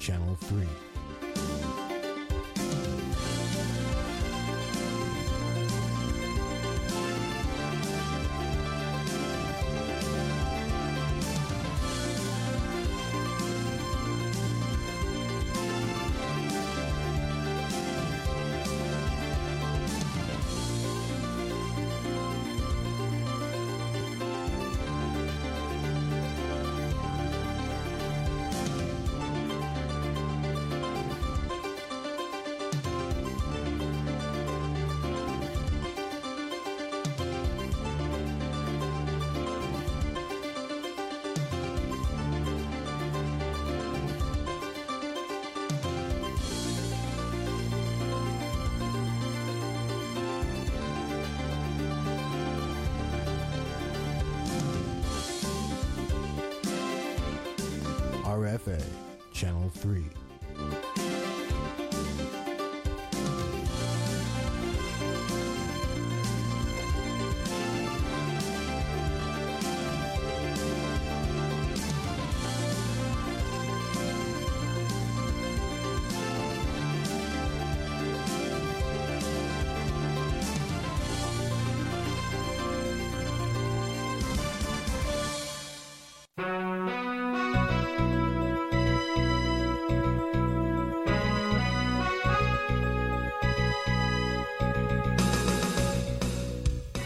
Channel 3.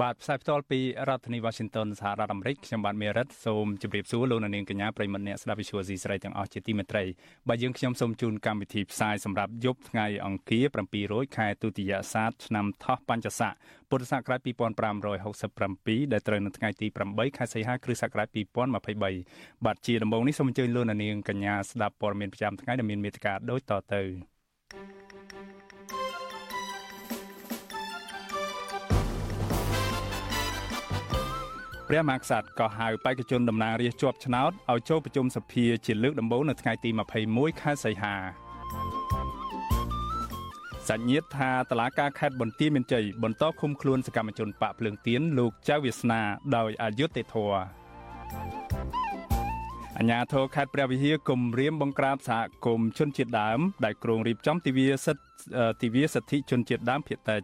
បាទផ្សាយផ្ទាល់ពីរដ្ឋធានី Washington សហរដ្ឋអាមេរិកខ្ញុំបាទមេរិតសូមជម្រាបសួរលោកអ្នកនាងកញ្ញាប្រិមត្តអ្នកស្ដាប់ Vuthu Azizi Serai ទាំងអស់ជាទីមេត្រីបាទយើងខ្ញុំសូមជូនកម្មវិធីផ្សាយសម្រាប់យប់ថ្ងៃអង្គារ7រោចខែទុតិយស័កឆ្នាំថោះបัญចស័កពុទ្ធសករាជ2567ដែលត្រូវនៅថ្ងៃទី8ខែសីហាគ្រិស្តសករាជ2023បាទជាដំបូងនេះសូមអញ្ជើញលោកអ្នកនាងកញ្ញាស្ដាប់ព័ត៌មានប្រចាំថ្ងៃដែលមានមេត្តាដូចតទៅ ព្រះមហាក្សត្រក៏ហៅបេក្ខជនតំណាងរាស្ត្រជាប់ឆ្នោតឲ្យចូលប្រជុំសភាជាលើកដំបូងនៅថ្ងៃទី21ខែសីហាសញ្ញាតថាតឡាការខេត្តបន្ទាយមានជ័យបន្តឃុំខ្លួនសកម្មជនបកភ្លើងទៀនលោកចៅវាសនាដោយអយុត្តិធម៌អញ្ញាធរខេត្តព្រះវិហារគំរាមបង្ក្រាបសហគមន៍ជនជាតិដើមដែលគ្រងរៀបចំទិវាសិទ្ធិទិវាសិទ្ធិជនជាតិដើមភាគតិច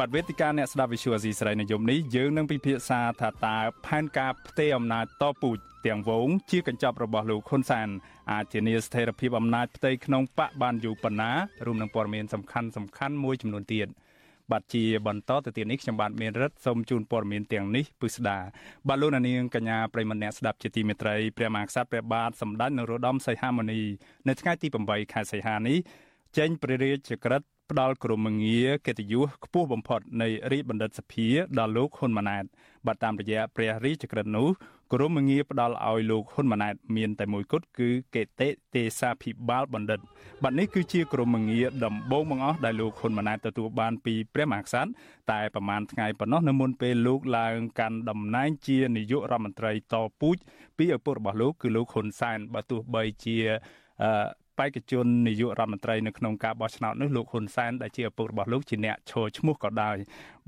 បាទវេទិកាអ្នកស្ដាប់វិទ្យុអាស៊ីសេរីនៅយប់នេះយើងនឹងពិភាក្សាថាតើផែនការផ្ទេរអំណាចតពូជទាំងវងជាកញ្ចប់របស់លោកហ៊ុនសានអាចធានាស្ថិរភាពអំណាចផ្ទៃក្នុងបកបានយូរប៉ុណ្ណារួមនឹងព័ត៌មានសំខាន់សំខាន់មួយចំនួនទៀតបាទជាបន្តទៅទៀតនេះខ្ញុំបាទមានរិទ្ធសូមជូនព័ត៌មានទាំងនេះពិស្ដាបាទលោកនាងកញ្ញាប្រិមម្នាក់ស្ដាប់ជាទីមេត្រីព្រះមហាក្សត្រព្រះបាទសម្ដេចនរោត្តមសីហមុនីនៅថ្ងៃទី8ខែសីហានេះចេញព្រះរាជក្រឹត្យ ផ្ដល់ក្រមងារកិត្តិយសខ្ពស់បំផុតនៃរាជបណ្ឌិតសភាដល់លោកហ៊ុនម៉ាណែតបាទតាមរយៈព្រះរាជក្រឹត្យនោះក្រមងារផ្ដល់ឲ្យលោកហ៊ុនម៉ាណែតមានតែមួយគត់គឺកេតិទេសាភិបាលបណ្ឌិតបាទនេះគឺជាក្រមងារដំបូងបង្អស់ដែលលោកហ៊ុនម៉ាណែតទទួលបានពីព្រះមហាក្សត្រតែប្រមាណថ្ងៃប៉ុណ្ណោះនៅមុនពេលលោកឡើងកាន់តំណែងជានាយករដ្ឋមន្ត្រីតពូជពីឪពុករបស់លោកគឺលោកហ៊ុនសែនបើទោះបីជាអឺ បេក្ខជននាយករដ្ឋមន្ត្រីនៅក្នុងការបោះឆ្នោតនេះលោកហ៊ុនសែនដែលជាឪពុករបស់លោកជាអ្នកឈរឈ្មោះក៏ដោយ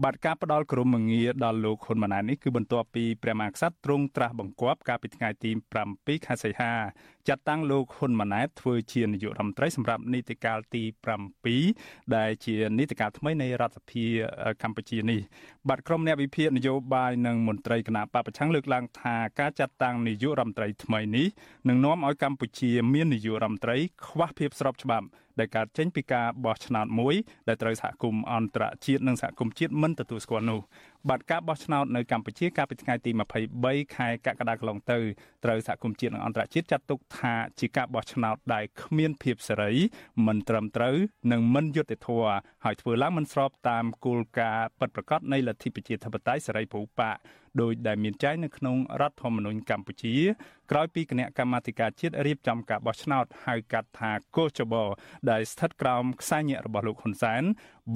បាទការផ្ដាល់ក្រមងារដល់លោកហ៊ុនម៉ាណែតនេះគឺបន្ទាប់ពីព្រះមហាក្សត្រទ្រង់ត្រាស់បង្គាប់កាលពីថ្ងៃទី7ខែសីហាចាត់តាំងលោកហ៊ុនម៉ាណែតធ្វើជានាយករដ្ឋមន្ត្រីសម្រាប់នីតិកាលទី7ដែលជានីតិកាលថ្មីនៃរដ្ឋសភាកម្ពុជានេះបាទក្រុមអ្នកវិភាគនយោបាយនិងមន្ត្រីគណៈបពប្រឆាំងលើកឡើងថាការចាត់តាំងនាយករដ្ឋមន្ត្រីថ្មីនេះនឹងនាំឲ្យកម្ពុជាមាននាយករដ្ឋមន្ត្រីខ្វះភាពស្របច្បាប់ ដែលកើតចេញពីការបោះឆ្នោតមួយដែលត្រូវសហគមន៍អន្តរជាតិនិងសហគមន៍ជាតិមិនទទួលស្គាល់នោះ បាទការបោះឆ្នោតនៅកម្ពុជាកាលពីថ្ងៃទី23ខែកក្កដាកន្លងទៅត្រូវសហគមន៍ជាតិនិងអន្តរជាតិចាត់ទុកថាជាការបោះឆ្នោតដែលគ្មានភាពសេរីមិនត្រឹមត្រូវនិងមិនយុត្តិធម៌ហើយធ្វើឡើងមិនស្របតាមគោលការណ៍ពិតប្រាកដនៃលទ្ធិប្រជាធិបតេយ្យសេរីពហុបកដោយដែលមានចែងនៅក្នុងរដ្ឋធម្មនុញ្ញកម្ពុជាក្រោយពីគណៈកម្មាធិការជាតិរៀបចំការបោះឆ្នោតហៅកាត់ថាកោចបដែលស្ថិតក្រោមខ្សែញាក់របស់លោកហ៊ុនសែន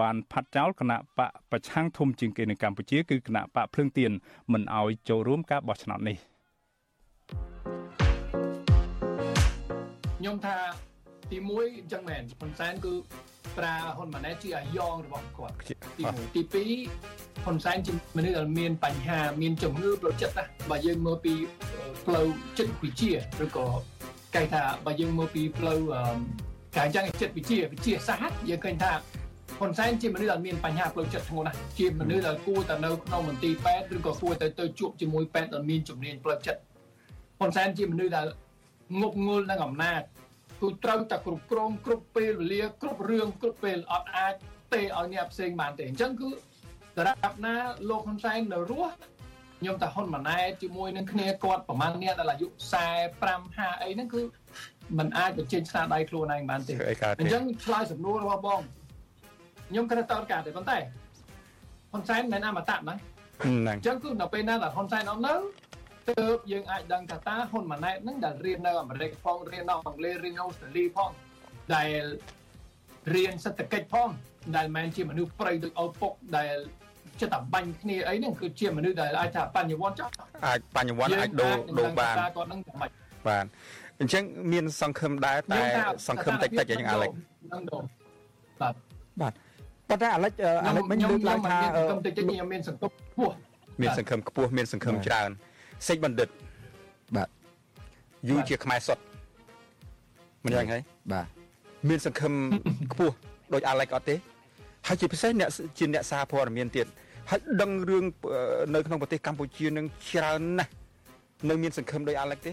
បានផាត់ចោលគណៈបកប្រឆាំងធំជាងគេនៅកម្ពុជាគឺគណៈបកភ្លឹងទៀនមិនអោយចូលរួមការបោះឆ្នោតនេះខ្ញុំថាទី1អញ្ចឹងមែនហ៊ុនសែនគឺប្រើហ៊ុនម៉ាណែតជាអាយ៉ងរបស់គាត់ទី1ទី2ហ៊ុនសែនជាមនុស្សដែលមានបញ្ហាមានជំងឺផ្លូវចិត្តណាបើយើងមើលពីផ្លូវចិត្តវិទ្យាឬក៏គេថាបើយើងមើលពីផ្លូវកាយយ៉ាងចិត្តវិទ្យាវិទ្យាសាស្ត្រយើងឃើញថា ហ៊ុនសែនជាមនុស្សដែលមានបញ្ហាផ្លូវចិត្តធ្ងន់ណាស់ជាមនុស្សដែលគួរតែនៅក្នុងមន្ទីរពេទ្យឬក៏គួរតែទៅជួបជាមួយពេទ្យដែលមានជំនាញផ្លូវចិត្តហ៊ុនសែនជាមនុស្សដែលងប់ងល់នឹងអំណាចគឺត្រូវតែគ្រប់គ្រងគ្រប់ពេលវេលាគ្រប់រឿងគ្រប់ពេលអត់អាចទេឲ្យអ្នកផ្សេងបានទេអញ្ចឹងគឺដរាបណាលោកហ៊ុនសែននៅរស់ខ្ញុំតាហ៊ុនម៉ាណែតជាមួយនឹងគ្នាគាត់ប្រហែលអ្នកដែលអាយុ45 50អីហ្នឹងគឺมันអាចបញ្ចេញស្នាដៃខ្លួនឯងបានទេអញ្ចឹងឆ្លើយសំណួររបស់បង ខ្ញុំគិតតើការទេប៉ុន្តែហ៊ុនសែនមិនអមតៈណាអញ្ចឹងគឺនៅពេលណាដែលហ៊ុនសែនអត់នៅទើបយើងអាចដឹងថាតើហ៊ុនម៉ាណែតនឹងដែលរៀននៅអាមេរិកផងរៀននៅអង់គ្លេសរៀននៅអូស្ត្រាលីផងដែលរៀនសេដ្ឋកិច្ចផងដែលមិនជាមនុស្សប្រៃដូចឪពុកដែលចិត្តតែបាញ់គ្នាអីហ្នឹងគឺជាមនុស្សដែលអាចថាបញ្ញវន្តចោះអាចបញ្ញវន្តអាចដូរដូរបានគាត់នឹងមិនបានអញ្ចឹងមានសង្ឃឹមដែរតែសង្ឃឹមតិចតិចយ៉ាងអាឡិចបាទបាទ ប៉ុន្តែអាឡិចអាឡិចមិញលើកឡើងថាសង្ឃឹមតិចតិចខ្ញុំមានសង្ឃឹមខ្ពស់មានសង្ឃឹមខ្ពស់មានសង្ឃឹមច្រើនសេចបណ្ឌិតបាទយូជាខ្មែរសុទ្ធមិនយ៉ាងហីបាទមានសង្ឃឹមខ្ពស់ដោយអាឡិចអត់ទេហើយជាពិសេសអ្នកជាអ្នកសារព័ត៌មានទៀតហើយដឹងរឿងនៅក្នុងប្រទេសកម្ពុជានឹងច្រើនណាស់នៅមានសង្ឃឹមដោយអាឡិចទេ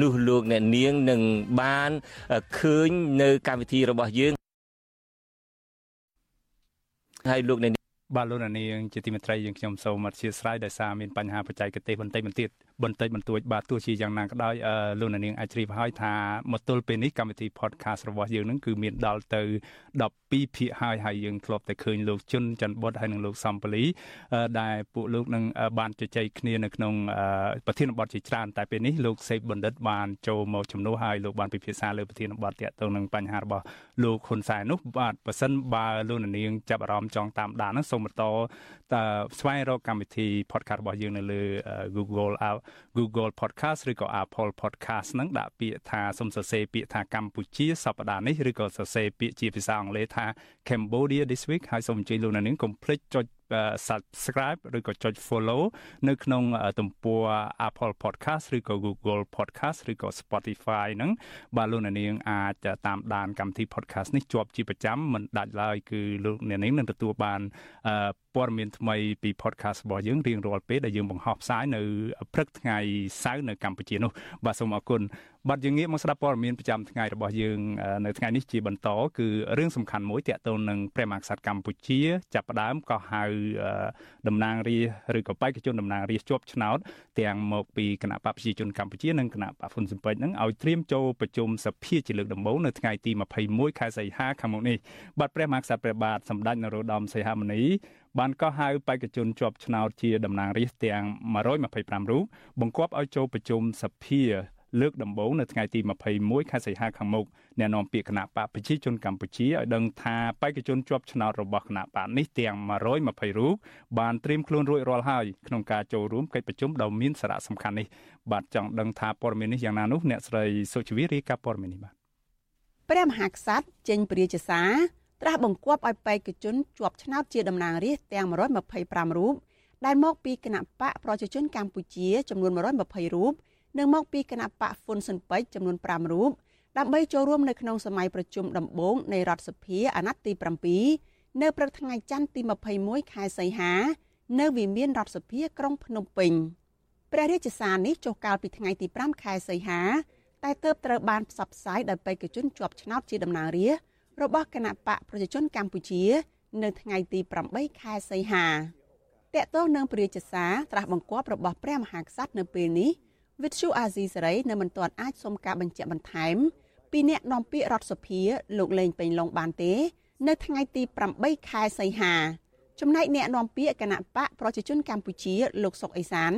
នោះលោកអ្នកនាងនឹងបានឃើញនៅកម្មវិធីរបស់យើងហើយលោកអ្នកបាទលោកនាងជាទីមេត្រីយើងខ្ញុំសូមអធិស្ឋានដោយសារមានបញ្ហាបច្ចេកទេសបន្តិចបន្តួចបន្តិចបន្តួចបាទទោះជាយ៉ាងណាក៏ដោយលោកនាងអាចជ្រាបហើយថាមកទល់ពេលនេះកម្មវិធី podcast របស់យើងនឹងគឺមានដល់ទៅ12ភាគហើយហើយយើងធ្លាប់តែឃើញលោកជុនច័ន្ទបុតហើយនិងលោកសំប៉ូលីដែលពួកលោកនឹងបានជជែកគ្នានៅក្នុងប្រធានបទជាច្រើនតែពេលនេះលោកសេកបណ្ឌិតបានចូលមកជំនួសហើយលោកបានពិភាក្សាលើប្រធានបទទាក់ទងនឹងបញ្ហារបស់លោកហ៊ុនសែននោះបាទប៉ះសិនបើលោកនាងចាប់អារម្មណ៍ចង់តាមដាននោះសូមបន្តតើស្វែងរកកម្មវិធី podcast របស់យើងនៅលើ Google Google Podcast ឬក៏ Apple Podcast ហ្នឹងដាក់ពាក្យថាសូមសរសេរពាក្យថាកម្ពុជាសប្តាហ៍នេះឬក៏សរសេរពាក្យជាភាសាអង់គ្លេសថា Cambodia this week ហើយសូមអញ្ជើញលោកអ្នកនាងកុំភ្លេចចុច subscribe ឬក៏ចុច follow នៅក្នុងទំព័រ Apple Podcast ឬក៏ Google Podcast ឬក៏ Spotify ហ្នឹងបាទលោកអ្នកនាងអាចតាមដានកម្មវិធី podcast នេះជាប់ជាប្រចាំមិនដាច់ឡើយគឺលោកអ្នកនាងនឹងទទួលបាន ព័ត៌មានថ្មីពី podcast របស់យើងរៀងរាល់ពេលដែលយើងបង្ហោះផ្សាយនៅព្រឹកថ្ងៃសៅរ៍នៅកម្ពុជានោះបាទសូមអរគុណបាទយើងងាកមកស្ដាប់ព័ត៌មានប្រចាំថ្ងៃរបស់យើងនៅថ្ងៃនេះជាបន្តគឺរឿងសំខាន់មួយទាក់ទងនឹងព្រះមហាក្សត្រកម្ពុជា ចាប់ផ្ដើមក៏ហៅតំណាងរាស្ត្រឬក៏បេក្ខជនតំណាងរាស្ត្រជាប់ឆ្នោតទាំងមកពីគណៈបកប្រជាជនកម្ពុជានិងគណៈបកហ៊ុនស៊ិនពេជ្រនឹងឲ្យត្រៀមចូលប្រជុំសភាជាលើកដំបូងនៅថ្ងៃទី21ខែសីហាខាងមុខនេះបាទព្រះមហាក្សត្រព្រះបាទសម្ដេចនរោត្តមសីហមុនី បានកោះហៅបេក្ខជនជាប់ឆ្នោតជាតំណាងរាស្ត្រទាំង125រូបបង្គាប់ឲ្យចូលប្រជុំសភាលើកដំបូងនៅថ្ងៃទី21ខែសីហាខាងមុខអ្នកនាំពាក្យគណៈបកប្រជាជនកម្ពុជាឲ្យដឹងថាបេក្ខជនជាប់ឆ្នោតរបស់គណៈបកនេះទាំង120រូបបានត្រៀមខ្លួនរួចរាល់ហើយក្នុងការចូលរួមកិច្ចប្រជុំដ៏មានសារៈសំខាន់នេះបាទចង់ដឹងថាព័ត៌មាននេះយ៉ាងណានោះអ្នកស្រីសុជីវីរាយការណ៍ព័ត៌មាននេះបាទព្រះមហាក្សត្រចេញព្រាជសារ ត្រាស់បង្គាប់ឲ្យបេក្ខជនជាប់ឆ្នោតជាតំណាងរាស្ត្រទាំង125រូបដែលមកពីគណៈបកប្រជាជនកម្ពុជាចំនួន120រូបនិងមកពីគណៈបកហ្វុនស៊ិនពេជ្រចំនួន5រូបដើម្បីចូលរួមនៅក្នុងសម័យប្រជុំដំបូងនៃរដ្ឋសភាអាណត្តិទី7នៅព្រឹកថ្ងៃច័ន្ទទី21ខែសីហា នៅវិមានរដ្ឋសភាក្រុងភ្នំពេញព្រះរាជសារនេះចុះកាលពីថ្ងៃទី5ខែសីហា តែទើបត្រូវបានផ្សព្វផ្សាយដោយបេក្ខជនជាប់ឆ្នោតជាតំណាងរាស្ត្រ របស់គណៈបកប្រជាជនកម្ពុជា នៅថ្ងៃទី8ខែសីហាតកតងនឹងព្រះរាជសារត្រាស់បង្គាប់របស់ព្រះមហាក្សត្រនៅពេលនេះវិទ្យុអាស៊ីសេរីនៅមិនទាន់អាចសុំការបញ្ជាក់បន្ថែមពីអ្នកនាំពាក្យរដ្ឋសភាលោកលេងពេញឡុងបានទេ នៅថ្ងៃទី8ខែសីហាចំណែកអ្នកនាំពាក្យគណៈបកប្រជាជនកម្ពុជា លោកសុកអេសាន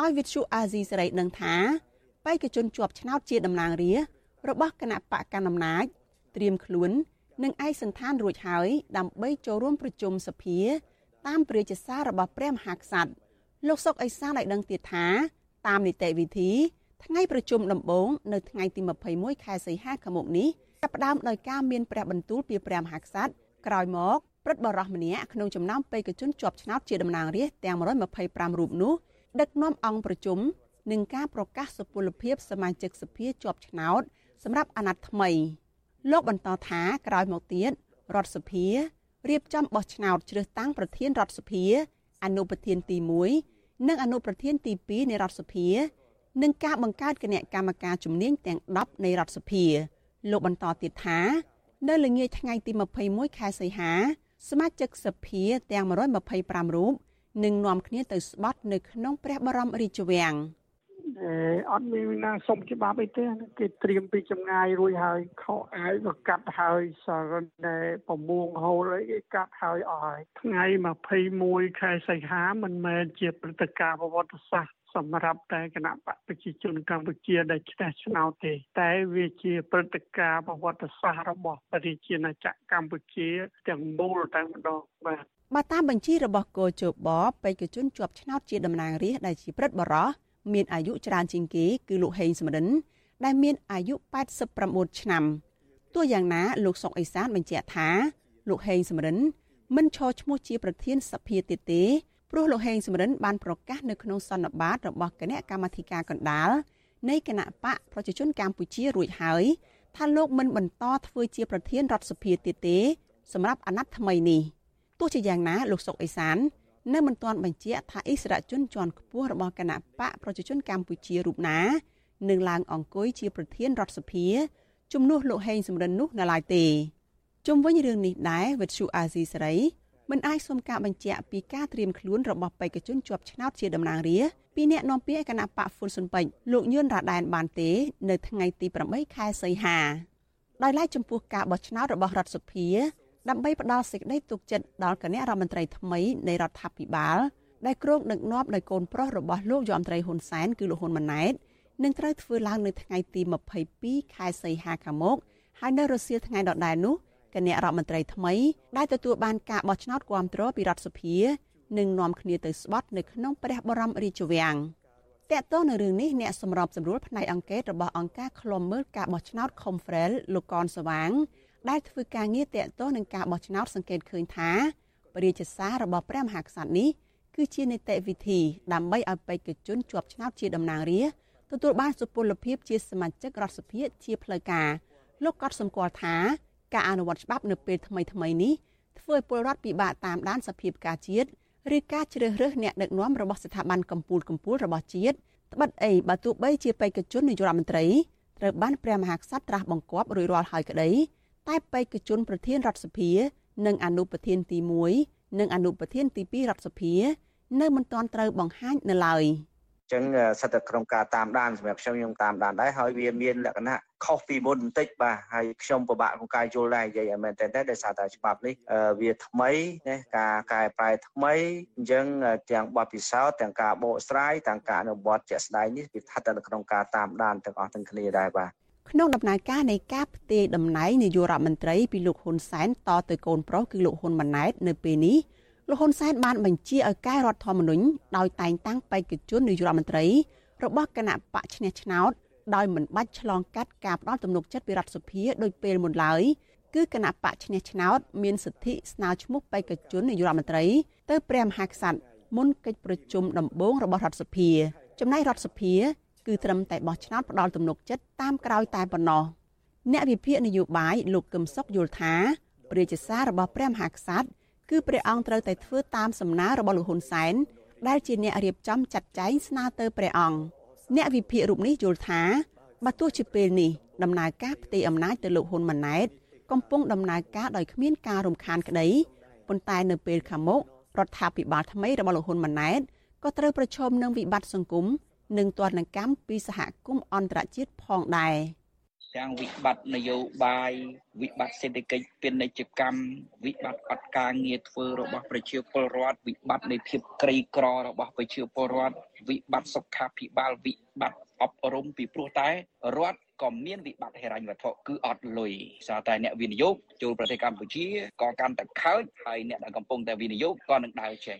ឲ្យវិទ្យុអាស៊ីសេរីដឹងថាបេក្ខជនជាប់ឆ្នោតជាតំណាងរារបស់គណៈបកកណ្ដាលអំណាចត្រៀមខ្លួន និងឯកសន្តានរួចហើយដើម្បីចូលរួមប្រជុំសភា តាមព្រះរាជសាររបស់ព្រះមហាក្សត្រលោកសុកអេសានឲ្យដឹងទៀតថាតាមនីតិវិធីថ្ងៃប្រជុំដំបូងនៅថ្ងៃទី21ខែសីហាខាងមុខនេះចាប់ផ្ដើមដោយការមានព្រះបន្ទូលពីព្រះមហាក្សត្រក្រោយមកព្រឹទ្ធបរិះម្នាក់ក្នុងចំណោមបេក្ខជនជាប់ឆ្នោតជាតំណាងរាស្ត្រទាំង125រូបនោះដឹកនាំអង្គប្រជុំនឹងការប្រកាសសុពលភាពសមាជិកសភាជាប់ឆ្នោតសម្រាប់អាណត្តិថ្មី លោកបន្តថាក្រោយមកទៀតរដ្ឋសភារៀបចំបោះឆ្នោតជ្រើសតាំងប្រធានរដ្ឋសភា អនុប្រធានទី1និងអនុប្រធានទី2នៃរដ្ឋសភានិងការបង្កើតគណៈកម្មការជំនាញទាំង10នៃរដ្ឋសភាលោកបន្តទៀតថា នៅល្ងាចថ្ងៃទី21ខែសីហា សមាជិកសភាទាំង125រូបនឹងនាំគ្នាទៅស្បត់នៅក្នុងព្រះបរមរាជវាំង អត់មានណាសុំច្បាប់អីទេគេត្រៀមពីចម្ងាយរួចហើយខោអាវក៏កាត់ហើយសរិនតែប្រមួងហូលអីគេកាត់ហើយអស់ហើយថ្ងៃ21ខែសីហាមិនមែនជាព្រឹត្តិការណ៍ប្រវត្តិសាស្ត្រសម្រាប់តែគណៈបកប្រជាជនកម្ពុជាដែលឈ្នះឆ្នោតទេ តែវាជាព្រឹត្តិការណ៍ប្រវត្តិសាស្ត្ររបស់ប្រជាណាចក្រកម្ពុជាទាំងមូលតែម្ដងបាទបើតាមបញ្ជីរបស់គោជបបេក្ខជនជាប់ឆ្នោតជាតំណាងរាស្ត្រដែលជាព្រឹទ្ធបរោះ មានអាយុច្រើនជាងគេគឺលោកហេងសំរិន ដែលមានអាយុ89ឆ្នាំទោះយ៉ាងណាលោកសុកអេសានបញ្ជាក់ថាលោកហេងសំរិន មិនឈរឈ្មោះជាប្រធានសភាទៀតទេព្រោះលោកហេងសំរិនបានប្រកាសនៅក្នុងសន្និបាតរបស់គណៈកម្មាធិការកណ្ដាលនៃគណៈបកប្រជាជនកម្ពុជារួចហើយថាលោកមិនបន្តធ្វើជាប្រធានរដ្ឋសភាទៀតទេ សម្រាប់អាណត្តិថ្មីនេះទោះជាយ៉ាងណាលោកសុកអេសាន នៅមិនទាន់បញ្ជាក់ថាអិសរាជជនជាន់ខ្ពស់របស់គណៈបកប្រជាជនកម្ពុជារូបណានឹងឡើងអង្គុយជាប្រធានរដ្ឋសភាជំនួសលោកហេងសំរិននោះនៅឡើយទេជុំវិញរឿងនេះដែរវិទ្យុអាស៊ីសេរីមិនអាចសុំការបញ្ជាក់ពីការត្រៀមខ្លួនរបស់បេក្ខជនជាប់ឆ្នោតជាតំណាងរាស្ត្រពីអ្នកនាំពាក្យគណៈបកហ្វុនស៊ុនពេជ្រលោកញឿនរ៉ាដែនបានទេ នៅថ្ងៃទី8ខែសីហាដោយឡែកចំពោះការបោះឆ្នោតរបស់រដ្ឋសភា ដើម្បីផ្ដល់សេចក្តីទុកចិត្តដល់គណៈរដ្ឋមន្ត្រីថ្មីនៃរដ្ឋាភិបាលដែលគ្រោងដឹកនាំដោយកូនប្រុសរបស់លោកយមត្រីហ៊ុនសែនគឺលោកហ៊ុនម៉ាណែតនឹងត្រូវធ្វើឡើងនៅថ្ងៃទី22ខែសីហាខាងមុខហើយនៅរសៀលថ្ងៃដដែលនោះគណៈរដ្ឋមន្ត្រីថ្មីដែលទទួលបានការបោះឆ្នោតគាំទ្រពីរដ្ឋសភានឹងនាំគ្នាទៅស្បត់នៅក្នុងព្រះបរមរាជវាំងតកតនៅរឿងនេះអ្នកសម្របសម្រួលផ្នែកអង្គការរបស់អង្គការឃ្លាំមើលការបោះឆ្នោត Confrel លោកកនសវាង ដែលធ្វើការងារតាក់ទងនឹងការបោះឆ្នោតសង្កេតឃើញថាព្រះរាជសាររបស់ព្រះមហាក្សត្រនេះគឺជានីតិវិធីដើម្បីឲ្យបេក្ខជនជាប់ឆ្នោតជាតំណាងរាស្ត្រទទួលបានសុពលភាពជាសមាជិករដ្ឋសភាជាផ្លូវការលោកក៏សម្គាល់ថាការអនុវត្តច្បាប់នៅពេលថ្មីថ្មីនេះធ្វើឲ្យពលរដ្ឋពិបាកតាមដានសភាពការជាតិឬការជ្រើសរើសអ្នកដឹកនាំរបស់ស្ថាប័នកម្ពុជាកម្ពុជារបស់ជាតិត្បិតអីបើទោះបីជាបេក្ខជននាយករដ្ឋមន្ត្រីត្រូវបានព្រះមហាក្សត្រត្រាស់បង្គាប់រួចរាល់ហើយក្តី តែបេក្ខជនប្រធានរដ្ឋសភា និងអនុប្រធានទី1និងអនុប្រធានទី2រដ្ឋសភា នៅមិនទាន់ត្រូវបង្ហាញនៅឡើយ។ចឹងសិតតែក្នុងការតាមដានសម្រាប់ខ្ញុំខ្ញុំតាមដានដែរហើយវាមានលក្ខណៈខុសពីមុនបន្តិចបាទហើយខ្ញុំពិបាកក្នុងការយល់ដែរនិយាយឲ្យមែនតើដោយសារតែច្បាប់នេះវាថ្មីណាការកែប្រែថ្មីអញ្ចឹងទាំងបទពិសោធន៍ទាំងការបកស្រាយទាំងការអនុវត្តជាក់ស្ដែងនេះវាស្ថិតនៅក្នុងការតាមដានទាំងអស់ទាំងគ្នាដែរបាទ ក្នុងដំណើរការនៃការផ្ទេរតំណែងនាយករដ្ឋមន្ត្រីពីលោកហ៊ុនសែនតទៅកូនប្រុសគឺលោកហ៊ុនម៉ាណែតនៅពេលនេះលោកហ៊ុនសែនបានបញ្ជាឲ្យកែរដ្ឋធម្មនុញ្ញដោយតែងតាំងបេក្ខជននាយករដ្ឋមន្ត្រីរបស់គណៈបកឈ្នះឆ្នោតដោយមិនបាច់ឆ្លងកាត់ការផ្ដាល់ទំនុកចិត្តពីរដ្ឋសភាដោយពេលមុនឡើយគឺគណៈបកឈ្នះឆ្នោតមានសិទ្ធិស្នើឈ្មោះបេក្ខជននាយករដ្ឋមន្ត្រីទៅព្រះមហាក្សត្រមុនកិច្ចប្រជុំដំបូងរបស់រដ្ឋសភាចំណែករដ្ឋសភា គឺត្រឹមតែបោះឆ្នោតផ្ដាល់ទំនុកចិត្តតាមក្រោយតែប៉ុណ្ណោះអ្នកវិភាគនយោបាយលោកកឹមសុខយល់ថាព្រះជាសាររបស់ព្រះមហាក្សត្រគឺព្រះអង្គត្រូវតែធ្វើតាមសំណើរបស់លោកហ៊ុនសែនដែលជាអ្នករៀបចំចាត់ចែងស្នើទៅព្រះអង្គអ្នកវិភាគរូបនេះយល់ថាបើទោះជាពេលនេះដំណើរការផ្ទេរអំណាចទៅលោកហ៊ុនម៉ាណែតកំពុងដំណើរការដោយគ្មានការរំខានក្តីប៉ុន្តែនៅពេលខាងមុខរដ្ឋាភិបាលថ្មីរបស់លោកហ៊ុនម៉ាណែតក៏ត្រូវប្រឈមនឹងវិបត្តិសង្គម និងទណ្ឌកម្មពីសហគមន៍អន្តរជាតិផងដែរទាំងវិបត្តិនយោបាយវិបត្តិសេដ្ឋកិច្ចពាណិជ្ជកម្មវិបត្តិអត់ការងារធ្វើរបស់ប្រជាពលរដ្ឋវិបត្តិនៃភាពក្រីក្ររបស់ប្រជាពលរដ្ឋវិបត្តិសុខាភិបាលវិបត្តិអប់រំពីព្រោះតែរដ្ឋក៏មានវិបត្តិហិរញ្ញវត្ថុគឺអត់លុយសារតែអ្នកវិនិយោគចូលប្រទេសកម្ពុជាក៏កាន់តែខើចហើយអ្នកដែលកំពុងតែវិនិយោគក៏នឹងដើរចេញ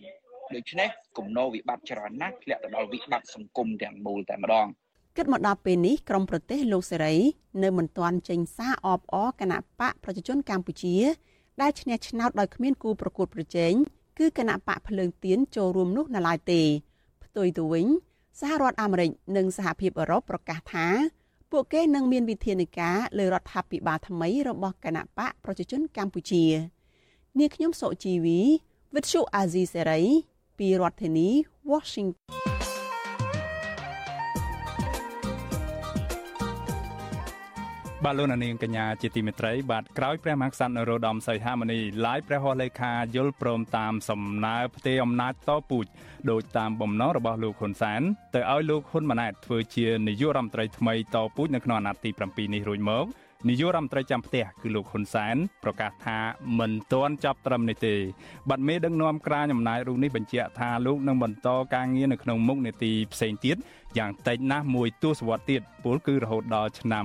ដូច្នេះគំនោវិបត្តិច្រើនណាស់ធ្លាក់ទៅដល់វិបត្តិសង្គមទាំងមូលតែម្ដងគិតមកដល់ពេលនេះក្រមប្រទេសលោកសេរី នៅមិនទាន់ចេញសារអបអរគណៈបកប្រជាជនកម្ពុជា ដែលឈ្នះឆ្នោតដោយគ្មានគូប្រកួតប្រជែងគឺគណៈបកភ្លើងទៀនចូលរួមនោះនៅឡើយទេ ផ្ទុយទៅវិញសហរដ្ឋអាមេរិកនិងសហភាពអឺរ៉ុបប្រកាសថា ពួកគេនឹងមានវិធានការលើរដ្ឋាភិបាលថ្មីរបស់គណៈបកប្រជាជនកម្ពុជា នាងខ្ញុំសុជីវីវិទ្យុអាស៊ីសេរី ពីរដ្ឋធានី Washington បាទលោកនាងកញ្ញាជាទីមេត្រីបាទក្រោយព្រះមហាក្សត្រនរោត្តមសីហមុនីឡាយព្រះហស្ថលេខាយល់ព្រមតាមសំណើផ្ទេរអំណាចតពូជដោយតាមបំណងរបស់លោកហ៊ុនសែនទៅឲ្យលោកហ៊ុនម៉ាណែតធ្វើជានាយករដ្ឋមន្ត្រីថ្មីតពូជនៅក្នុងអាណត្តិទី7នេះរួចមក នាយករដ្ឋមន្ត្រីចាំផ្ទះគឺលោកហ៊ុនសែនប្រកាសថាមិនទាន់ចាប់ត្រឹមនេះទេបាត់មេដឹកនាំក្រាញអំណាចរូបនេះបញ្ជាក់ថាលោកនឹងបន្តការងារនៅក្នុងមុខនេតិផ្សេងទៀតយ៉ាងតិចណាស់មួយទសវត្សរ៍ទៀតពលគឺរហូតដល់ឆ្នាំ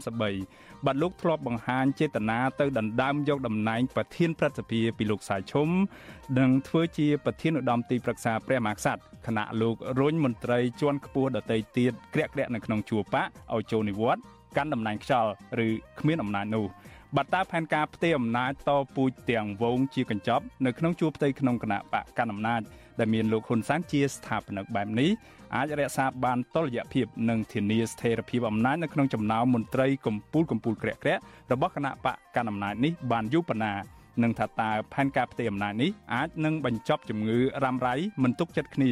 2033បាទលោកធ្លាប់បង្ហាញចេតនាទៅដណ្ដើមយកតំណែងប្រធានព្រឹទ្ធសភាពីលោកសាយឈុំនិងធ្វើជាប្រធានឧត្តមទីប្រឹក្សាព្រះមហាក្សត្រគណៈលោករុញមន្ត្រីជាន់ខ្ពស់ដទៃទៀតក្រាក់ក្រាក់នៅក្នុងជួរបកឲ្យចូលនិវត្តន៍ កាន់តំណែងខ្យល់ឬគ្មានអំណាចនោះបាត់តើផែនការផ្ទេរអំណាចតពូជទាំងវងជាកញ្ចប់នៅក្នុងជួរផ្ទៃក្នុងគណៈបកកណ្ដាលអំណាចដែលមានលោកហ៊ុនសែនជាស្ថាបនិកបែបនេះអាចរក្សាបានតុល្យភាពនិងធានាស្ថិរភាពអំណាចនៅក្នុងចំណោមមន្ត្រីកម្ពុជាកម្ពុជាក្រាក់ក្រាក់របស់គណៈបកកណ្ដាលអំណាចនេះបានយូរប៉ុណ្ណានឹងថាតើផែនការផ្ទេរអំណាចនេះអាចនឹងបញ្ចប់ជំងឺរ៉ាំរ៉ៃមិនទុកចិត្តគ្នា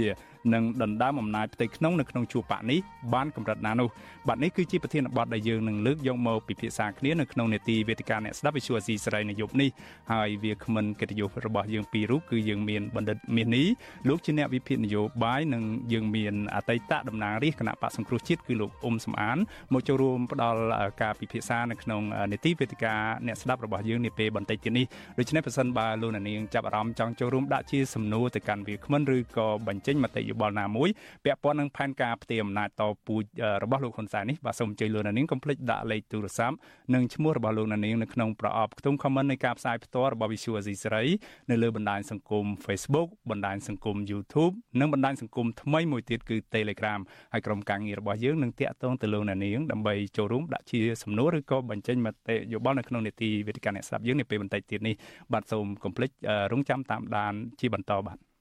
និងដណ្ដើមអំណាចផ្ទៃក្នុងនៅក្នុងជួរបកនេះបានកម្រិតណានោះបាទនេះគឺជាប្រធានបទដែលយើងនឹងលើកយកមកពិភាក្សាគ្នានៅក្នុងនេតិវេទិកាអ្នកស្ដាប់វិទ្យុអស៊ីសេរីនៅយប់នេះហើយវាគ្មិនកិត្តិយសរបស់យើងពីររូបគឺយើងមានបណ្ឌិតមាសនេះលោកជាអ្នកវិភាគនយោបាយនិងយើងមានអតីតតំណាងរាជគណៈបកសង្គ្រោះជាតិគឺលោកអ៊ុំសំអានមកចូលរួមផ្ដល់ការពិភាក្សានៅក្នុងនេតិវេទិកាអ្នកស្ដាប់របស់យើងនាពេលបន្តិចទៀតនេះដូច្នេះប្រសិនបើលោកនាងចាប់អារម្មណ៍ចង់ចូលរួមដាក់ជាសំណួរទៅកាន់វាគ្មិនឬក៏បញ្ចេញមតិយោបល់ណាមួយពាក់ព័ន្ធនឹងផែនការផ្ទេរអំណាចតពូជរបស់លោកហ៊ុនសែននេះបាទសូមអញ្ជើញលោកនាងកុំភ្លេចដាក់លេខទូរស័ព្ទនិងឈ្មោះរបស់លោកនាងនៅក្នុងប្រអប់ខ្ទង់ comment នៃការផ្សាយផ្ទាល់របស់ Visual Asia សេរីនៅលើបណ្ដាញសង្គម Facebook បណ្ដាញសង្គម YouTube និងបណ្ដាញសង្គមថ្មីមួយទៀតគឺ Telegram ហើយក្រុមការងាររបស់យើងនឹងតាក់ទងទៅលោកនាងដើម្បីចូលរួមដាក់ជាសំណួរឬក៏បញ្ចេញមតិយោបល់នៅក្នុងនេតិវេទិកាអ្នកស្ដាប់យើងនាពេលបន្តិចទៀតនេះបាទសូមកុំភ្លេចរងចាំតាមដានជាបន្តបាទ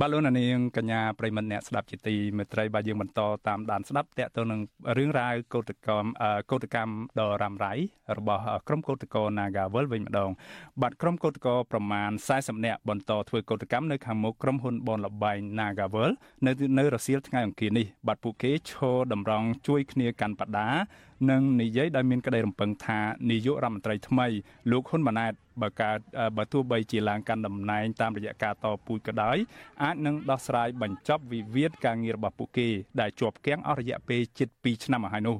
បាទលោកនាងកញ្ញាប្រិមត្តអ្នកស្ដាប់ជាទីមេត្រីបាទយើងបន្តតាមដានស្ដាប់តកទៅនឹងរឿងរ៉ាវកោតកម្មកោតកម្មដ៏រ៉ាំរ៉ៃរបស់ក្រុមកោតក្រ Nagawal វិញម្ដង បាទក្រុមកោតក្រប្រមាណ40នាក់បន្តធ្វើកោតកម្មនៅខាងមុខក្រុមហ៊ុនបនលបែង Nagawal នៅនៅរសៀលថ្ងៃអង្គារនេះបាទពួកគេឈរតម្រង់ជួយគ្នាកាន់បដានិងនិយាយដោយមានក្តីរំពឹងថានាយករដ្ឋមន្ត្រីថ្មីលោកហ៊ុនម៉ាណែតបើកើតបើទោះបីជាឡើងកាន់តំណែងតាមរយៈការតពូជក៏ដោយអាចនឹងដោះស្រាយបញ្ចប់វិវាទការងាររបស់ពួកគេដែលជាប់គាំងអស់រយៈពេលជិត2ឆ្នាំមកហើយនោះ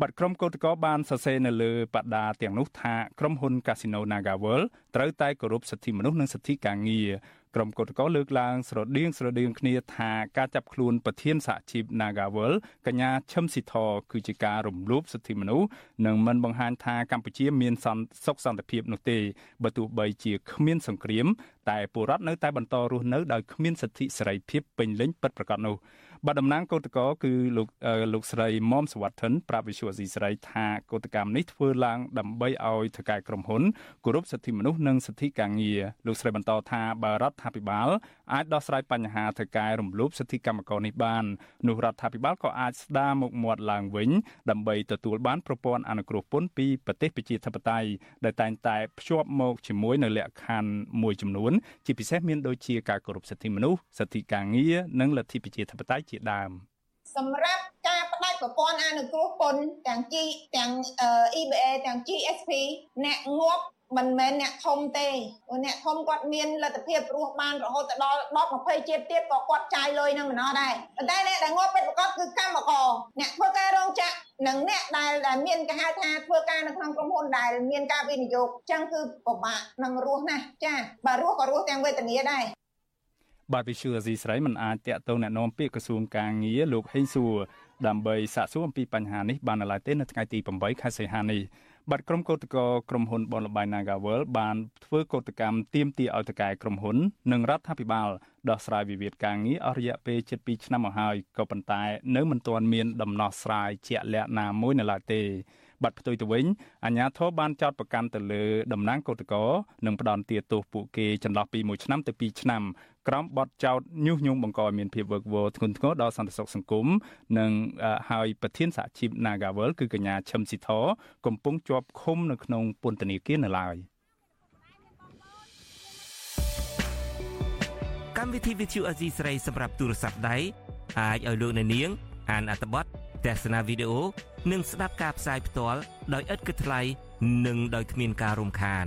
បាត់ក្រុមកោតក្របានសរសេរនៅលើបដាទាំងនោះថាក្រុមហ៊ុន Casino NagaWorld ត្រូវតែគោរពសិទ្ធិមនុស្សនិងសិទ្ធិការងារ ក្រុមកោតក្រលើកឡើងស្រដៀងស្រដៀងគ្នាថាការចាប់ខ្លួនប្រធានសហជីព Nagawal កញ្ញាឈឹមស៊ីធគឺជាការរំលោភសិទ្ធិមនុស្សនិងមិនបង្ហាញថាកម្ពុជាមានសន្តិសុខសន្តិភាពនោះទេបើទោះបីជាគ្មានសង្គ្រាមតែពលរដ្ឋនៅតែបន្តរស់នៅដោយគ្មានសិទ្ធិសេរីភាពពេញលេញពិតប្រាកដនោះ បាទតំណាងកោតក្រគឺលោកលោកស្រីមុំសវត្ថិនប្រាប់វិសុវអស៊ីស្រីថាកោតកម្មនេះធ្វើឡើងដើម្បីឲ្យថកែក្រុមហ៊ុនគោរពសិទ្ធិមនុស្សនិងសិទ្ធិការងារលោកស្រីបន្តថាបើរដ្ឋាភិបាលអាចដោះស្រាយបញ្ហាថកែរំលោភសិទ្ធិកម្មករនេះបាននោះរដ្ឋាភិបាលក៏អាចស្ដារមុខមាត់ឡើងវិញដើម្បីទទួលបានប្រព័ន្ធអនុគ្រោះពន្ធពីប្រទេសប្រជាធិបតេយ្យដែលតែងតែភ្ជាប់មកជាមួយនៅលក្ខខណ្ឌមួយចំនួន ជាពិសេសមានដូចជាការគោរពសិទ្ធិមនុស្សសិទ្ធិការងារនិងលទ្ធិប្រជាធិបតេយ្យជាដើមសម្រាប់ការផ្ដាច់ប្រព័ន្ធអនុគ្រោះពន្ធទាំង G ទាំង EBA ទាំង GSP អ្នកងាប់មិនមែនអ្នកធំទេអ្នកធំគាត់មានលទ្ធភាពរស់បានរហូតដល់10 20ជាតិទៀតក៏គាត់ចាយលុយនឹងម្ដងដែរប៉ុន្តែអ្នកដែលងាប់ពិតប្រាកដគឺកម្មករអ្នកធ្វើការរោងចក្រនិងអ្នកដែលដែលមានគេហៅថាធ្វើការនៅក្នុងក្រុមហ៊ុនដែលមានការវិនិយោគចឹងគឺពិបាកនឹងរស់ណាស់ចាបើរស់ក៏រស់ទាំងវេទនាដែរ បាទវិសុយអាស៊ីស្រីមិនអាចតាក់ទងណែនាំពាក្យក្រសួងកាងារលោកហេងសួរដើម្បីសាកសួរអំពីបញ្ហានេះបាននៅឡើយទេនៅថ្ងៃទី8ខែសីហានេះបាទក្រុមកោតក្រក្រុមហ៊ុនបនលបាយ Nagawal បានធ្វើកោតកម្មទាមទារឲ្យតកែក្រុមហ៊ុននិងរដ្ឋាភិបាលដោះស្រាយវិវាទការងារអស់រយៈពេល7ឆ្នាំមកហើយក៏ប៉ុន្តែ នៅមិនទាន់មានដំណោះស្រាយជាក់លាក់ណាមួយនៅឡើយទេបាត់ផ្ទុយទៅវិញអាញាធរបានចោតប្រកាន់ទៅលើតំណាងកោតក្រនិងផ្ដន់ទាទោសពួកគេចន្លោះពី1ឆ្នាំទៅ2ឆ្នាំ ក្រោមបទចោទញុះញង់បង្កឲ្យមានភាពវឹកវរធ្ងន់ធ្ងរដល់សន្តិសុខសង្គមនិងហើយប្រធានសហជីព Nagavel គឺកញ្ញាឈឹមស៊ីធកំពុងជាប់ឃុំនៅក្នុងពន្ធនាគារនៅឡើយកម្មវិធី Vithu Azizi ស្រីសម្រាប់ទូរស័ព្ទដៃអាចឲ្យលោកអ្នកនាង អានអត្ថបទទស្សនាវីដេអូនិងស្ដាប់ការផ្សាយផ្ទាល់ដោយឥតគិតថ្លៃនិងដោយគ្មានការរំខាន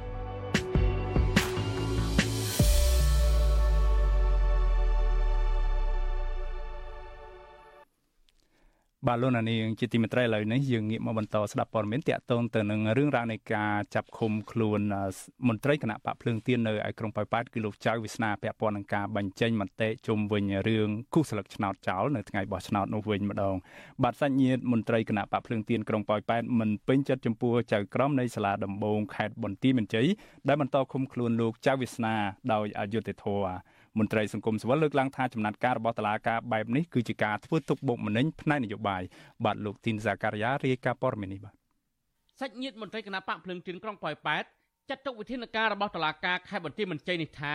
បាទលោកនាងជាទីមេត្រីឥឡូវនេះយើងងាកមកបន្តស្ដាប់ព័ត៌មានតាក់ទងទៅនឹងរឿងរ៉ាវនៃការចាប់ឃុំខ្លួនមន្ត្រីគណៈបកភ្លើងទៀននៅឯក្រុងប៉ោយប៉ែតគឺលោកចៅវាសនាពាក់ព័ន្ធនឹងការបញ្ចេញមតិជុំវិញរឿងគូសស្លឹកឆ្នោតចោលនៅថ្ងៃបោះឆ្នោតនោះវិញម្ដងបាទសាច់ញាតិមន្ត្រីគណៈបកភ្លើងទៀនក្រុងប៉ោយប៉ែតមិនពេញចិត្តចំពោះចៅក្រមនៃសាលាដំបងខេត្តបន្ទាយមានជ័យដែលបន្តឃុំខ្លួនលោកចៅវាសនាដោយអយុត្តិធម៌ មន្ត្រីសង្គមស៊ីវិលលើកឡើងថាចំណាត់ការរបស់តុលាការបែបនេះគឺជាការធ្វើទុកបុកម្នេញផ្នែកនយោបាយបាទលោកទីនសាការីយ៉ារាយការណ៍ព័ត៌មាននេះបាទសាច់ញាតិមន្ត្រីគណៈបកភ្លឹងទីនក្រុងប៉ោយប៉ែតចាត់ទុកវិធានការរបស់តុលាការខេត្តបន្ទាយមានជ័យនេះថា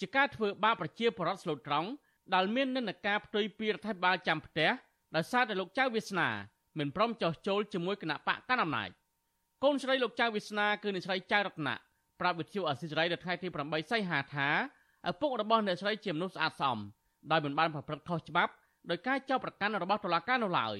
ជាការធ្វើបាបប្រជាពលរដ្ឋស្លូតត្រង់ដែលមាននិន្នាការផ្ទុយពីរដ្ឋាភិបាលចាំផ្ទះដោយសារតែលោកចៅវាសនាមិនព្រមចោះចូលជាមួយគណៈបកកណ្ដាលអំណាចកូនស្រីលោកចៅវាសនាគឺអ្នកស្រីចៅរតនៈប្រាប់វិទ្យុអសិរ័យនៅថ្ងៃទី8សីហាថា ឪពុករបស់អ្នកស្រីជាមនុស្សស្អាតស្អំដោយមិនបានប្រព្រឹត្តខុសច្បាប់ដោយការចោទប្រកាន់របស់តុលាការនោះឡើយ